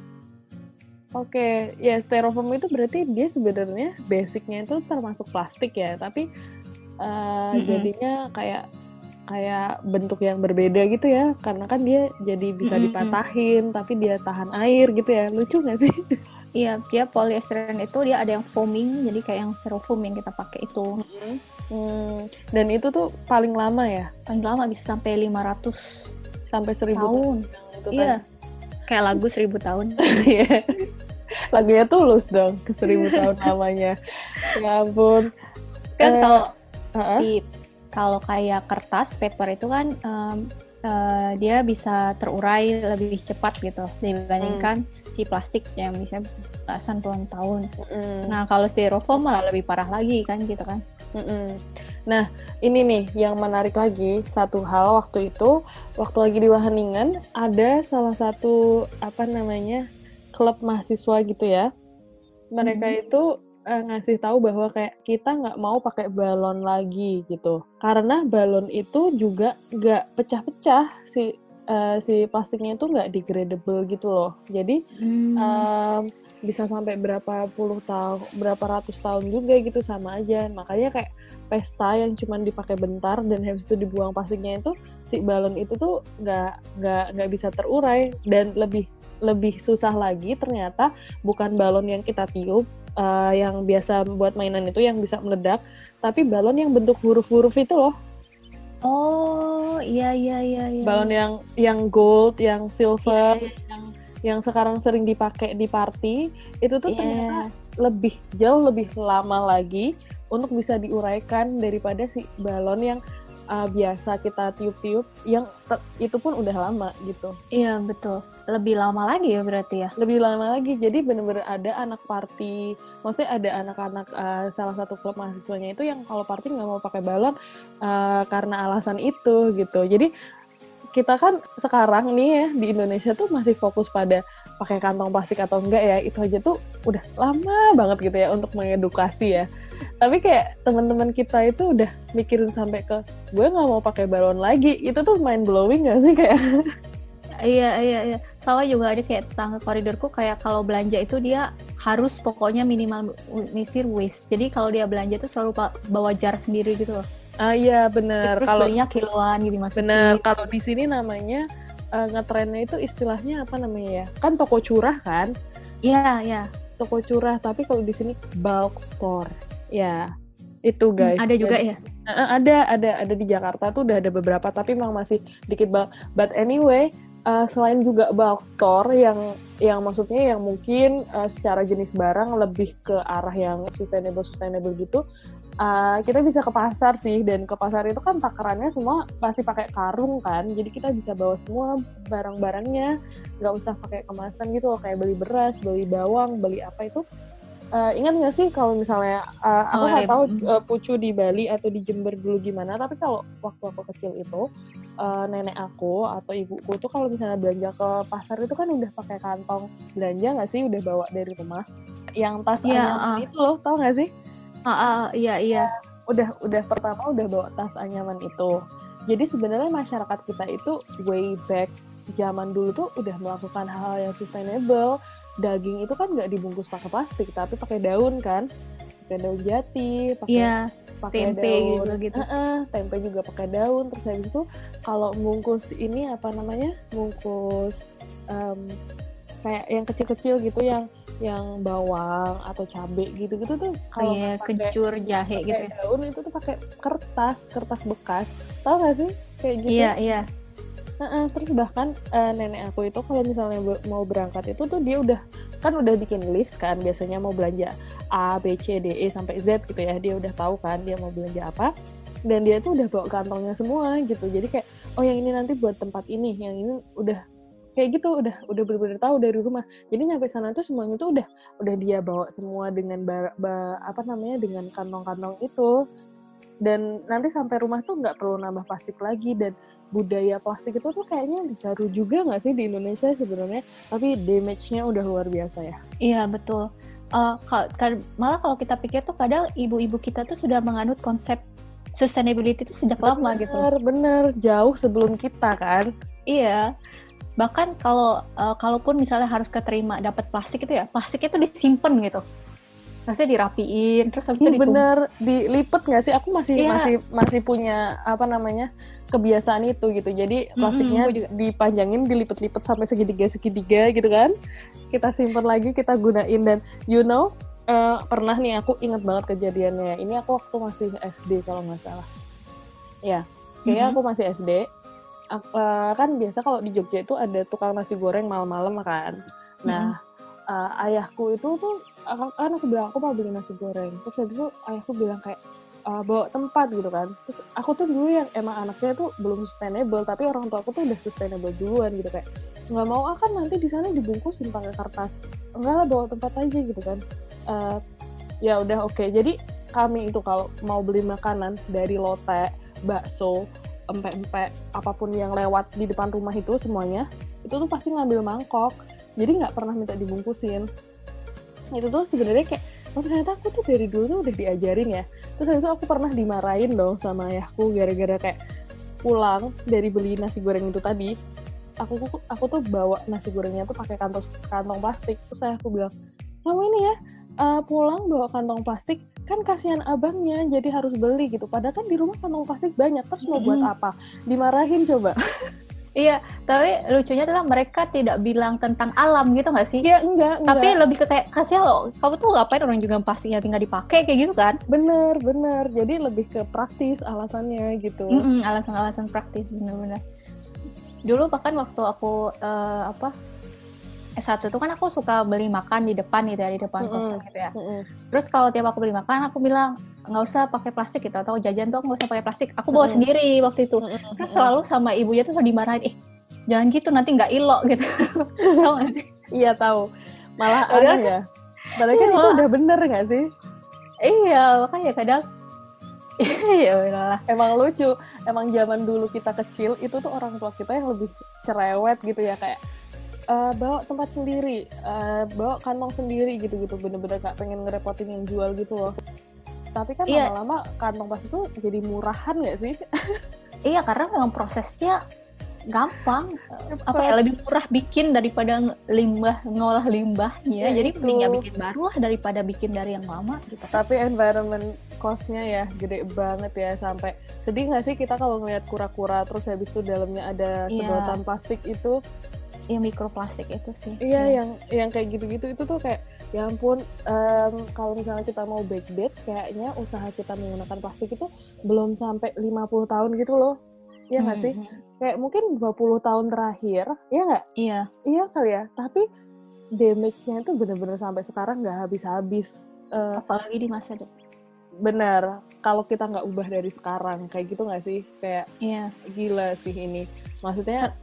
Oke, okay. ya styrofoam itu berarti dia sebenarnya basicnya itu termasuk plastik ya, tapi uh, mm -hmm. jadinya kayak kayak bentuk yang berbeda gitu ya karena kan dia jadi bisa dipatahin mm -hmm. tapi dia tahan air gitu ya lucu nggak sih iya dia polyester itu dia ada yang foaming jadi kayak yang styrofoam yang kita pakai itu mm -hmm. hmm. dan itu tuh paling lama ya paling lama bisa sampai 500 sampai 1000 tahun, kan. iya kayak lagu seribu tahun [LAUGHS] iya. lagunya tulus dong ke seribu tahun [LAUGHS] lamanya ya ampun kan uh, kalau uh -uh. Kalau kayak kertas paper itu kan um, uh, dia bisa terurai lebih cepat gitu dibandingkan hmm. si plastik yang bisa belasan puluhan tahun. Hmm. Nah kalau styrofoam malah lebih parah lagi kan gitu kan. Hmm. Nah ini nih yang menarik lagi satu hal waktu itu waktu lagi di Wageningen ada salah satu apa namanya klub mahasiswa gitu ya. Mereka hmm. itu uh, ngasih tahu bahwa kayak kita nggak mau pakai balon lagi gitu. Karena balon itu juga nggak pecah-pecah si uh, si plastiknya itu nggak degradable gitu loh. Jadi hmm. um, bisa sampai berapa puluh tahun berapa ratus tahun juga gitu sama aja. Makanya kayak pesta yang cuma dipakai bentar dan habis itu dibuang plastiknya itu si balon itu tuh nggak nggak nggak bisa terurai. Dan lebih lebih susah lagi ternyata bukan balon yang kita tiup uh, yang biasa buat mainan itu yang bisa meledak tapi balon yang bentuk huruf-huruf itu loh oh iya iya iya, iya. balon yang yang gold yang silver iya, iya. yang yang sekarang sering dipakai di party itu tuh yeah. ternyata lebih jauh lebih lama lagi untuk bisa diuraikan daripada si balon yang uh, biasa kita tiup-tiup yang itu pun udah lama gitu. Iya betul. Lebih lama lagi ya berarti ya? Lebih lama lagi. Jadi bener-bener ada anak party, maksudnya ada anak-anak uh, salah satu klub mahasiswanya itu yang kalau party nggak mau pakai balon uh, karena alasan itu gitu. Jadi kita kan sekarang nih ya di Indonesia tuh masih fokus pada pakai kantong plastik atau enggak ya itu aja tuh udah lama banget gitu ya untuk mengedukasi ya. Tapi kayak teman-teman kita itu udah mikirin sampai ke gue nggak mau pakai balon lagi. Itu tuh main blowing gak sih kayak? Iya iya iya. Sama juga ada kayak tetangga koridorku kayak kalau belanja itu dia harus pokoknya minimal misir waste. Jadi kalau dia belanja tuh selalu bawa jar sendiri gitu loh. Ah iya bener. Kalau kiloan gitu mas bener kalau di sini namanya uh, ngetrennya itu istilahnya apa namanya ya? Kan toko curah kan? Iya, iya. Toko curah, tapi kalau di sini bulk store. Ya, itu hmm, guys. Hmm, ada juga ya? Uh, ada, ada, ada di Jakarta tuh udah ada beberapa, tapi memang masih dikit banget. But anyway, uh, selain juga bulk store yang yang maksudnya yang mungkin uh, secara jenis barang lebih ke arah yang sustainable sustainable gitu uh, kita bisa ke pasar sih dan ke pasar itu kan takarannya semua pasti pakai karung kan jadi kita bisa bawa semua barang-barangnya nggak usah pakai kemasan gitu loh kayak beli beras beli bawang beli apa itu uh, ingat nggak sih kalau misalnya uh, aku nggak oh, tahu uh, pucu di Bali atau di Jember dulu gimana tapi kalau waktu aku kecil itu uh, nenek aku atau ibuku tuh kalau misalnya belanja ke pasar itu kan udah pakai kantong belanja nggak sih udah bawa dari rumah yang tas yeah, uh. itu loh tau nggak sih Uh, uh, iya iya. Udah udah pertama udah bawa tas anyaman itu. Jadi sebenarnya masyarakat kita itu way back zaman dulu tuh udah melakukan hal, -hal yang sustainable. Daging itu kan nggak dibungkus pakai plastik, tapi pakai daun kan, pakai daun jati, pakai yeah, pakai tempe daun, gitu gitu. Uh -uh, tempe juga pakai daun. Terus habis itu kalau bungkus ini apa namanya, bungkus um, kayak yang kecil-kecil gitu yang yang bawang atau cabai gitu-gitu tuh kalau iya, kencur jahe gitu ya. daun itu tuh pakai kertas kertas bekas. Tau gak sih? Kayak gitu. Iya iya. Uh-uh, terus bahkan uh, nenek aku itu kalau misalnya mau berangkat itu tuh dia udah kan udah bikin list kan biasanya mau belanja A B C D E sampai Z gitu ya. Dia udah tahu kan dia mau belanja apa. Dan dia tuh udah bawa kantongnya semua gitu. Jadi kayak oh yang ini nanti buat tempat ini yang ini udah kayak gitu udah udah bener-bener tahu dari rumah. Jadi nyampe sana tuh semuanya tuh udah udah dia bawa semua dengan bar, ba, apa namanya dengan kantong-kantong itu. Dan nanti sampai rumah tuh nggak perlu nambah plastik lagi dan budaya plastik itu tuh kayaknya baru juga nggak sih di Indonesia sebenarnya? Tapi damage-nya udah luar biasa ya. Iya betul. Uh, malah kalau kita pikir tuh kadang ibu-ibu kita tuh sudah menganut konsep sustainability itu sejak bener, lama gitu. Bener. Jauh sebelum kita kan. Iya bahkan kalau uh, kalaupun misalnya harus keterima dapat plastik itu ya plastik itu disimpan gitu. Maksudnya dirapiin terus habis itu bener. Dilipet nggak sih? Aku masih yeah. masih masih punya apa namanya kebiasaan itu gitu. Jadi plastiknya mm -hmm, dipanjangin dilipet-lipet sampai segitiga segitiga gitu kan. Kita simpan lagi kita gunain. Dan you know uh, pernah nih aku inget banget kejadiannya. Ini aku waktu masih SD kalau nggak salah. Ya kayaknya mm -hmm. aku masih SD uh, kan biasa kalau di Jogja itu ada tukang nasi goreng malam-malam kan. Nah, mm. uh, ayahku itu tuh kan aku bilang aku mau beli nasi goreng. Terus habis itu ayahku bilang kayak uh, bawa tempat gitu kan. Terus aku tuh dulu yang emang anaknya tuh belum sustainable, tapi orang tua aku tuh udah sustainable duluan gitu kayak nggak mau akan nanti di sana dibungkusin pakai kertas. Enggak lah bawa tempat aja gitu kan. Uh, ya udah oke. Okay. Jadi kami itu kalau mau beli makanan dari lote, bakso, empek-empek apa pun yang lewat di depan rumah itu semuanya itu tuh pasti ngambil mangkok. Jadi nggak pernah minta dibungkusin. Itu tuh sebenarnya kayak oh ternyata aku tuh dari dulu tuh udah diajarin ya. Terus itu aku pernah dimarahin dong sama ayahku gara-gara kayak pulang dari beli nasi goreng itu tadi. Aku aku tuh bawa nasi gorengnya tuh pakai kantong kantong plastik. Terus ayahku bilang kamu ini ya uh, pulang bawa kantong plastik kan kasihan abangnya jadi harus beli gitu padahal kan di rumah kantong plastik banyak terus mau buat apa dimarahin coba [LAUGHS] Iya, tapi lucunya adalah mereka tidak bilang tentang alam gitu nggak sih? Iya, enggak, enggak. Tapi lebih ke kayak kasih lo, kamu tuh ngapain orang juga pastinya tinggal dipakai kayak gitu kan? Bener, bener. Jadi lebih ke praktis alasannya gitu. Mm -mm, alasan-alasan praktis bener-bener. Dulu bahkan waktu aku uh, apa S1 itu kan aku suka beli makan di depan gitu ya, di depan mm -hmm. gitu ya. Mm -hmm. Terus kalau tiap aku beli makan, aku bilang nggak usah pakai plastik gitu atau jajan tuh nggak usah pakai plastik. Aku bawa mm -hmm. sendiri waktu itu. Mm -hmm. Terus selalu sama ibunya tuh dimarahin, eh jangan gitu nanti nggak ilo [LAUGHS] gitu. tahu gak sih? Iya tahu. Malah ada ya. Padahal kan itu udah bener nggak sih? Iya, makanya kadang [LAUGHS] Iya lah. Emang lucu. Emang zaman dulu kita kecil itu tuh orang tua kita yang lebih cerewet gitu ya kayak uh, bawa tempat sendiri, uh, bawa kantong sendiri gitu-gitu, bener-bener gak pengen ngerepotin yang jual gitu loh. Tapi kan iya. lama-lama kantong plastik itu jadi murahan gak sih? [LAUGHS] iya, karena memang prosesnya gampang apa ya lebih murah bikin daripada limbah ngolah limbahnya ya, jadi itu. mending ya bikin baru lah daripada bikin dari yang lama gitu tapi environment costnya ya gede banget ya sampai sedih nggak sih kita kalau ngeliat kura-kura terus habis itu dalamnya ada iya. sedotan plastik itu yang mikroplastik itu sih. Iya, ya. yang yang kayak gitu-gitu itu tuh kayak ya ampun um, kalau misalnya kita mau backdate kayaknya usaha kita menggunakan plastik itu belum sampai 50 tahun gitu loh. Iya nggak hmm. sih? Hmm. Kayak mungkin 20 tahun terakhir, iya nggak? Iya. Iya kali ya. Tapi damage-nya itu bener-bener sampai sekarang nggak habis-habis. Uh, Apalagi di masa depan benar kalau kita nggak ubah dari sekarang kayak gitu nggak sih kayak iya gila sih ini maksudnya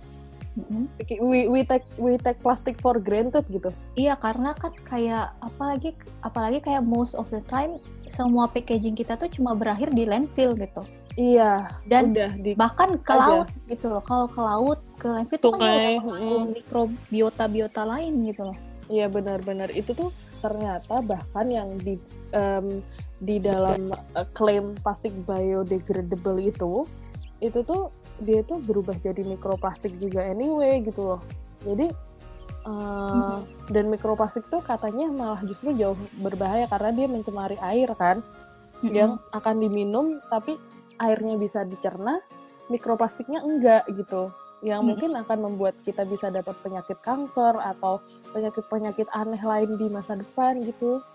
we we take we take plastic for granted gitu. Iya karena kan kayak apalagi apalagi kayak most of the time semua packaging kita tuh cuma berakhir di landfill gitu. Iya dan udah di bahkan ke aja. laut gitu loh. Kalau ke laut ke landfill tuh kan mm. mikrobiota biota lain gitu loh. Iya benar-benar. Itu tuh ternyata bahkan yang di um, di dalam uh, klaim plastik biodegradable itu itu tuh dia tuh berubah jadi mikroplastik juga anyway gitu loh jadi uh, mm-hmm. dan mikroplastik tuh katanya malah justru jauh berbahaya karena dia mencemari air kan mm-hmm. yang akan diminum tapi airnya bisa dicerna mikroplastiknya enggak gitu yang mm-hmm. mungkin akan membuat kita bisa dapat penyakit kanker atau penyakit-penyakit aneh lain di masa depan gitu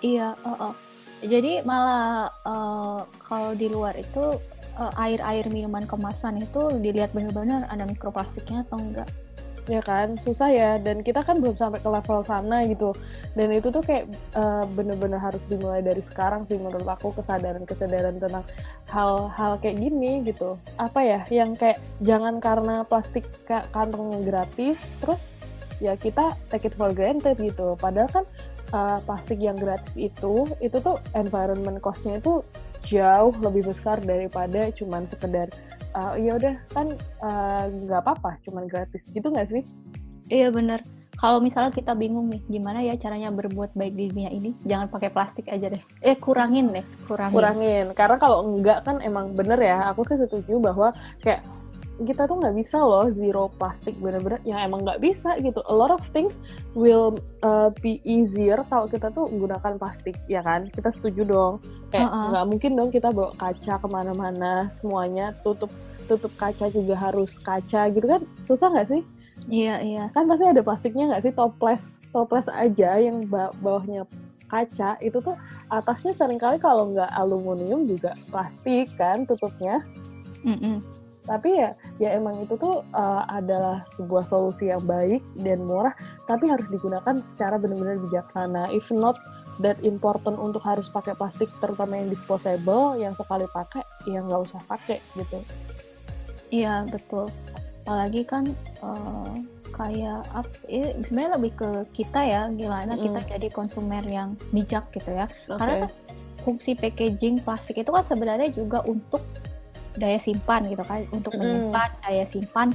iya uh, uh. jadi malah uh, kalau di luar itu air-air minuman kemasan itu dilihat benar-benar ada mikroplastiknya atau enggak? Ya kan susah ya. Dan kita kan belum sampai ke level sana gitu. Dan itu tuh kayak uh, bener-bener harus dimulai dari sekarang sih menurut aku kesadaran-kesadaran tentang hal-hal kayak gini gitu. Apa ya yang kayak jangan karena plastik kantong gratis terus ya kita take it for granted gitu. Padahal kan uh, plastik yang gratis itu itu tuh environment costnya itu jauh lebih besar daripada cuman sekedar uh, ya udah kan eh, nggak uh, apa-apa cuman gratis. Gitu nggak sih? Iya bener. Kalau misalnya kita bingung nih gimana ya caranya berbuat baik di dunia ini? Jangan pakai plastik aja deh. Eh kurangin deh kurangin. Kurangin. Karena kalau enggak kan emang bener ya. Aku sih setuju bahwa kayak kita tuh nggak bisa loh zero plastik bener-bener yang emang nggak bisa gitu. A lot of things will uh, be easier kalau kita tuh menggunakan plastik ya kan? Kita setuju dong. Kayak nggak uh -uh. mungkin dong kita bawa kaca ke mana-mana semuanya tutup tutup kaca juga harus kaca gitu kan? Susah nggak sih? Iya iya. Kan pasti ada plastiknya nggak sih? Toples toples aja yang bawahnya kaca itu tuh atasnya sering kali kalau nggak aluminium juga plastik kan tutupnya? Mm -mm tapi ya ya emang itu tuh uh, adalah sebuah solusi yang baik dan murah tapi harus digunakan secara benar-benar bijaksana if not that important untuk harus pakai plastik terutama yang disposable yang sekali pakai ya nggak usah pakai gitu iya betul apalagi kan uh, kayak up, eh, sebenarnya lebih ke kita ya gimana mm. kita jadi konsumer yang bijak gitu ya okay. karena kan fungsi packaging plastik itu kan sebenarnya juga untuk daya simpan gitu kan. Untuk mm. menyimpan daya simpan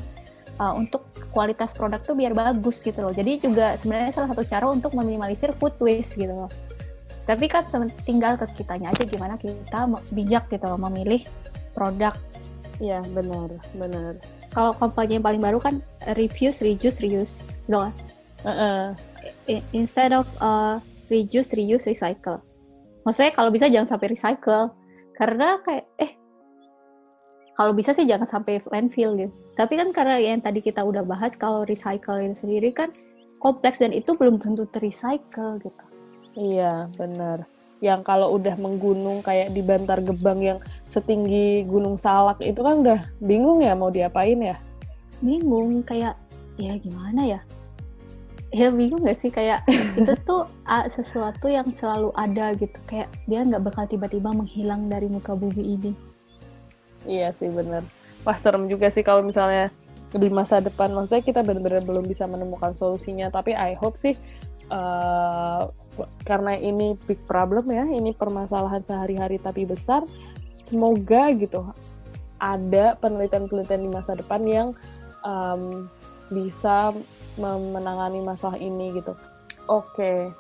uh, untuk kualitas produk tuh biar bagus gitu loh. Jadi juga sebenarnya salah satu cara untuk meminimalisir food waste gitu loh. Tapi kan tinggal ke kitanya aja gimana kita bijak gitu loh memilih produk. Ya benar benar. Kalau kampanye yang paling baru kan refuse reduce reuse. Gitu kan uh -uh. instead of uh, reduce reuse recycle. Maksudnya kalau bisa jangan sampai recycle. Karena kayak eh kalau bisa sih jangan sampai landfill gitu. Tapi kan karena yang tadi kita udah bahas kalau recycle itu sendiri kan kompleks dan itu belum tentu terrecycle gitu. Iya, benar. Yang kalau udah menggunung kayak di Bantar Gebang yang setinggi Gunung Salak itu kan udah bingung ya mau diapain ya? Bingung kayak ya gimana ya? Ya bingung gak sih kayak [LAUGHS] itu tuh sesuatu yang selalu ada gitu kayak dia nggak bakal tiba-tiba menghilang dari muka bumi ini Iya sih bener. Wah serem juga sih kalau misalnya di masa depan maksudnya kita benar-benar belum bisa menemukan solusinya tapi I hope sih uh, karena ini big problem ya ini permasalahan sehari-hari tapi besar semoga gitu ada penelitian-penelitian di masa depan yang um, bisa menangani masalah ini gitu oke okay.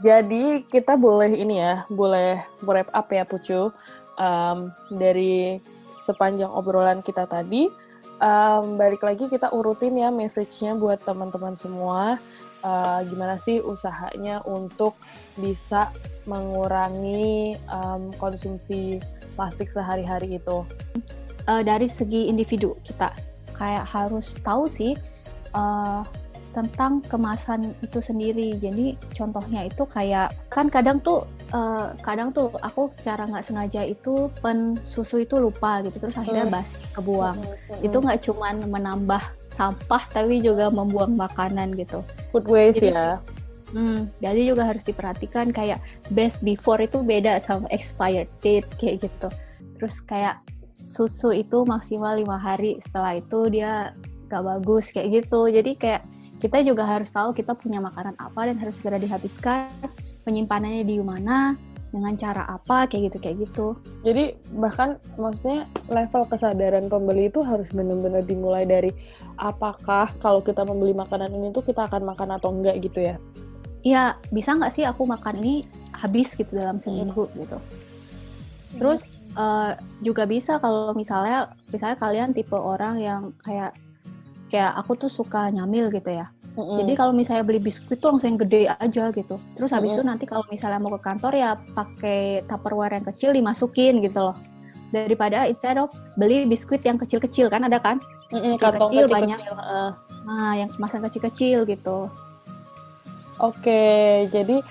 jadi kita boleh ini ya boleh wrap up ya Pucu um, dari sepanjang obrolan kita tadi. Um, balik lagi kita urutin ya message-nya buat teman-teman semua. Uh, gimana sih usahanya untuk bisa mengurangi um, konsumsi plastik sehari-hari itu? Uh, dari segi individu kita kayak harus tahu sih uh, tentang kemasan itu sendiri. Jadi contohnya itu kayak kan kadang tuh uh, kadang tuh aku secara nggak sengaja itu pen susu itu lupa gitu terus akhirnya hmm. basi kebuang. Hmm, hmm. Itu nggak cuman menambah sampah tapi juga membuang makanan gitu. Food waste Jadi, ya. Hmm, jadi juga harus diperhatikan kayak best before itu beda sama expired date kayak gitu. Terus kayak susu itu maksimal lima hari setelah itu dia gak bagus kayak gitu. Jadi kayak kita juga harus tahu kita punya makanan apa dan harus segera dihabiskan. Penyimpanannya di mana, dengan cara apa kayak gitu kayak gitu. Jadi bahkan maksudnya level kesadaran pembeli itu harus benar-benar dimulai dari apakah kalau kita membeli makanan ini tuh kita akan makan atau enggak gitu ya? Iya, bisa nggak sih aku makan ini habis gitu dalam seminggu hmm. gitu. Terus uh, juga bisa kalau misalnya misalnya kalian tipe orang yang kayak kayak aku tuh suka nyamil gitu ya. Mm-hmm. Jadi kalau misalnya beli biskuit tuh langsung yang gede aja gitu. Terus habis mm-hmm. itu nanti kalau misalnya mau ke kantor ya pakai tupperware yang kecil dimasukin gitu loh. Daripada instead of beli biskuit yang kecil-kecil kan ada kan? Mm-hmm, kecil, kecil banyak. Uh. Nah, yang kemasan kecil-kecil gitu. Oke, jadi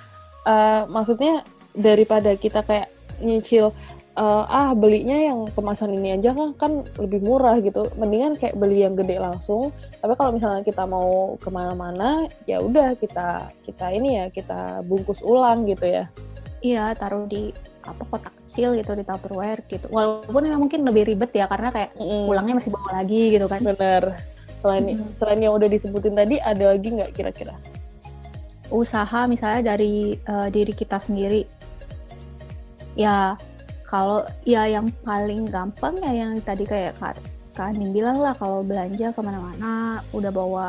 uh, maksudnya daripada kita kayak nyicil uh, ah belinya yang kemasan ini aja kan kan lebih murah gitu. Mendingan kayak beli yang gede langsung. Tapi kalau misalnya kita mau ke mana-mana ya udah kita kita ini ya kita bungkus ulang gitu ya. Iya taruh di apa kotak kecil gitu di tupperware gitu. Walaupun memang mungkin lebih ribet ya karena kayak mm. pulangnya masih bawa lagi gitu kan. Bener. Selain mm. selain yang udah disebutin tadi ada lagi nggak kira-kira? Usaha misalnya dari uh, diri kita sendiri. Ya kalau ya yang paling gampang ya yang tadi kayak Kak, Kak Anin bilang lah kalau belanja ke mana-mana udah bawa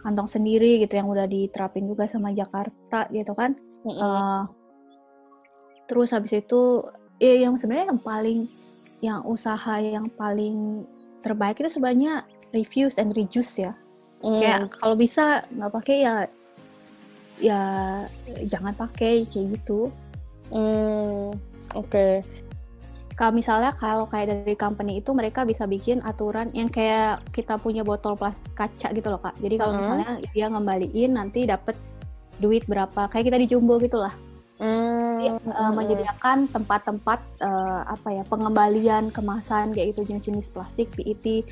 kantong sendiri gitu yang udah diterapin juga sama Jakarta gitu kan mm -hmm. uh, terus habis itu ya yang sebenarnya yang paling yang usaha yang paling terbaik itu sebenarnya reviews and reduce ya mm. kayak kalau bisa nggak pakai ya ya jangan pakai kayak gitu. Hmm, oke. Okay. Kalau misalnya kalau kayak dari company itu mereka bisa bikin aturan yang kayak kita punya botol plastik kaca gitu loh kak. Jadi kalau hmm. misalnya dia ngembaliin nanti dapat duit berapa kayak kita di Jumbo gitulah. Hmm. Jadi, uh, menyediakan tempat-tempat uh, apa ya pengembalian kemasan kayak itu jenis-jenis plastik PET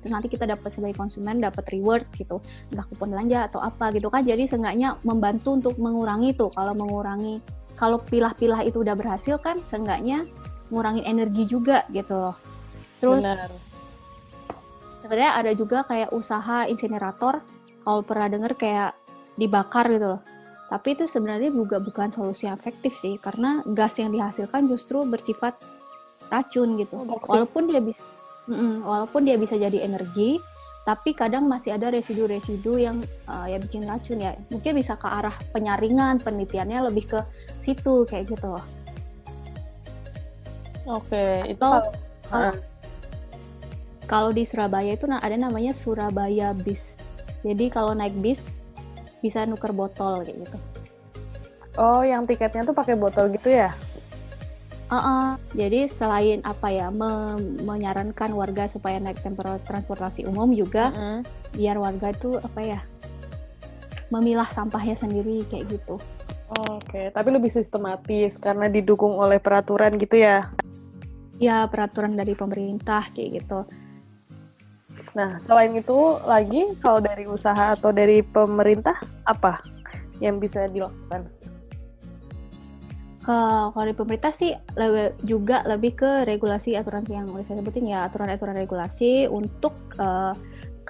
terus nanti kita dapat sebagai konsumen dapat reward gitu entah kupon belanja atau apa gitu kan jadi seenggaknya membantu untuk mengurangi itu kalau mengurangi kalau pilah-pilah itu udah berhasil kan seenggaknya ngurangin energi juga gitu. Loh terus sebenarnya ada juga kayak usaha insinerator kalau pernah denger kayak dibakar gitu loh. Tapi itu sebenarnya juga bukan solusi yang efektif sih karena gas yang dihasilkan justru bersifat racun gitu. Oh, walaupun dia bisa Mm-mm, walaupun dia bisa jadi energi, tapi kadang masih ada residu-residu yang uh, ya bikin racun ya. Mungkin bisa ke arah penyaringan, penelitiannya lebih ke situ kayak gitu loh. Oke, okay, itu uh, kalau di Surabaya itu ada namanya Surabaya bis. Jadi kalau naik bis bisa nuker botol kayak gitu. Oh, yang tiketnya tuh pakai botol gitu ya? Uh -uh. Jadi selain apa ya me menyarankan warga supaya naik transportasi umum juga uh -uh. biar warga tuh apa ya memilah sampahnya sendiri kayak gitu. Oke, okay. tapi lebih sistematis karena didukung oleh peraturan gitu ya? Ya peraturan dari pemerintah kayak gitu. Nah selain itu lagi kalau dari usaha atau dari pemerintah apa yang bisa dilakukan? Kalau di pemerintah sih lebih, juga lebih ke regulasi aturan yang saya sebutin ya aturan-aturan regulasi untuk uh,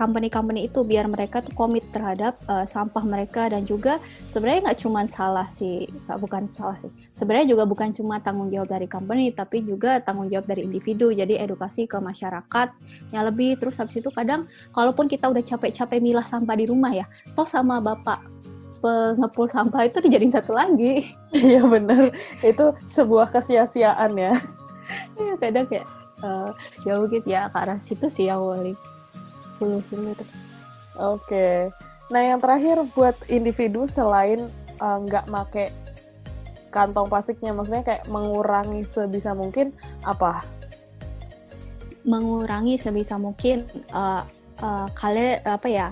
company-company itu biar mereka tuh komit terhadap uh, sampah mereka dan juga sebenarnya nggak cuma salah sih bukan salah sih. Sebenarnya juga bukan cuma tanggung jawab dari company tapi juga tanggung jawab dari individu. Jadi edukasi ke masyarakat yang lebih. Terus habis itu kadang kalaupun kita udah capek-capek milah sampah di rumah ya toh sama bapak pengepul sampah itu dijadiin satu lagi. [LAUGHS] Iya benar, itu sebuah kesia-siaan ya. Iya kadang kayak uh, ya mungkin ya ke arah situ sih yang wali Oke, okay. nah yang terakhir buat individu selain eh, nggak uh, make kantong plastiknya, maksudnya kayak mengurangi sebisa mungkin apa? Mengurangi sebisa mungkin uh, uh, kalian apa ya?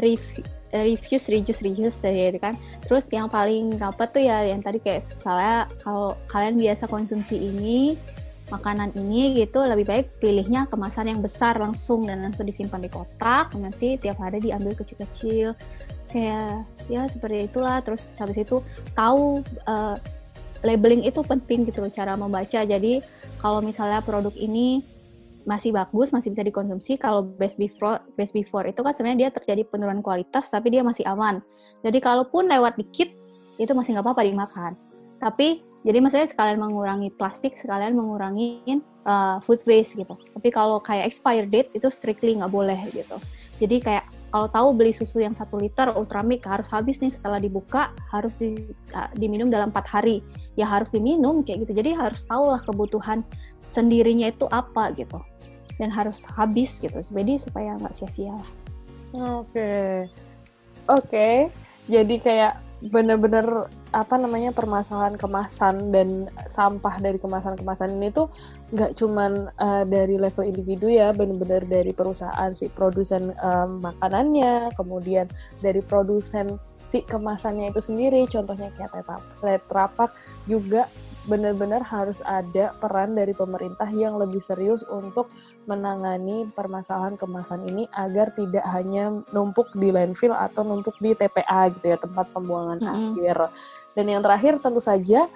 Review refuse reduce reuse ya kan. Terus yang paling dapat tuh ya yang tadi kayak misalnya kalau kalian biasa konsumsi ini makanan ini gitu lebih baik pilihnya kemasan yang besar langsung dan langsung disimpan di kotak nanti tiap hari diambil kecil-kecil. Kayak ya seperti itulah. Terus habis itu tahu uh, labeling itu penting gitu cara membaca. Jadi kalau misalnya produk ini masih bagus masih bisa dikonsumsi. Kalau best before best before itu kan sebenarnya dia terjadi penurunan kualitas tapi dia masih aman. Jadi kalaupun lewat dikit itu masih nggak apa-apa dimakan. Tapi jadi maksudnya sekalian mengurangi plastik sekalian mengurangi uh, food waste gitu. Tapi kalau kayak expired date itu strictly nggak boleh gitu. Jadi kayak kalau tahu beli susu yang satu liter ultramilk harus habis nih setelah dibuka harus di, uh, diminum dalam empat hari. Ya harus diminum kayak gitu. Jadi harus tahu lah kebutuhan sendirinya itu apa gitu. Dan harus habis gitu. Jadi supaya nggak sia-sia. Oke. Okay. oke. Okay. jadi kayak bener-bener apa namanya permasalahan kemasan dan sampah dari kemasan-kemasan ini tuh nggak cuman uh, dari level individu ya bener-bener dari perusahaan si produsen um, makanannya kemudian dari produsen si kemasannya itu sendiri. Contohnya kayak tetra pak juga benar-benar harus ada peran dari pemerintah yang lebih serius untuk menangani permasalahan kemasan ini agar tidak hanya numpuk di landfill atau numpuk di TPA gitu ya tempat pembuangan mm -hmm. akhir. Dan yang terakhir tentu saja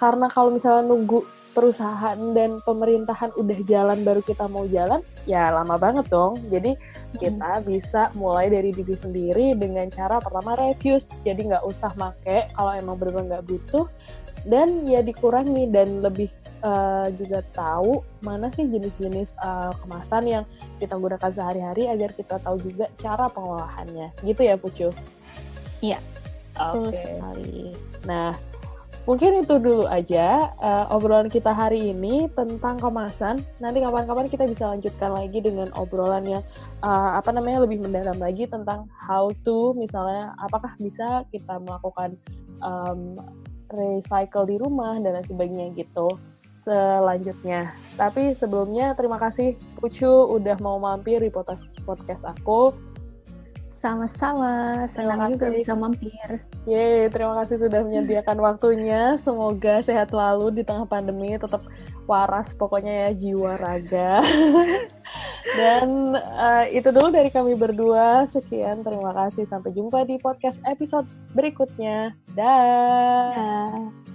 karena kalau misalnya nunggu perusahaan dan pemerintahan udah jalan baru kita mau jalan, ya lama banget dong. Jadi kita hmm. bisa mulai dari diri sendiri dengan cara pertama reviews. Jadi nggak usah make kalau emang benar-benar nggak butuh dan ya dikurangi dan lebih uh, juga tahu mana sih jenis-jenis uh, kemasan yang kita gunakan sehari-hari agar kita tahu juga cara pengolahannya gitu ya Pucu? Iya. Oke. Okay. Nah mungkin itu dulu aja uh, obrolan kita hari ini tentang kemasan. Nanti kapan-kapan kita bisa lanjutkan lagi dengan obrolan yang uh, apa namanya lebih mendalam lagi tentang how to misalnya apakah bisa kita melakukan um, recycle di rumah dan lain sebagainya gitu selanjutnya. Tapi sebelumnya terima kasih Pucu udah mau mampir di podcast aku. Sama-sama, senang juga bisa mampir. Yeay, terima kasih sudah menyediakan waktunya. Semoga sehat selalu di tengah pandemi, tetap waras pokoknya ya jiwa raga. [LAUGHS] Dan uh, itu dulu dari kami berdua. Sekian, terima kasih. Sampai jumpa di podcast episode berikutnya. Dah. Da.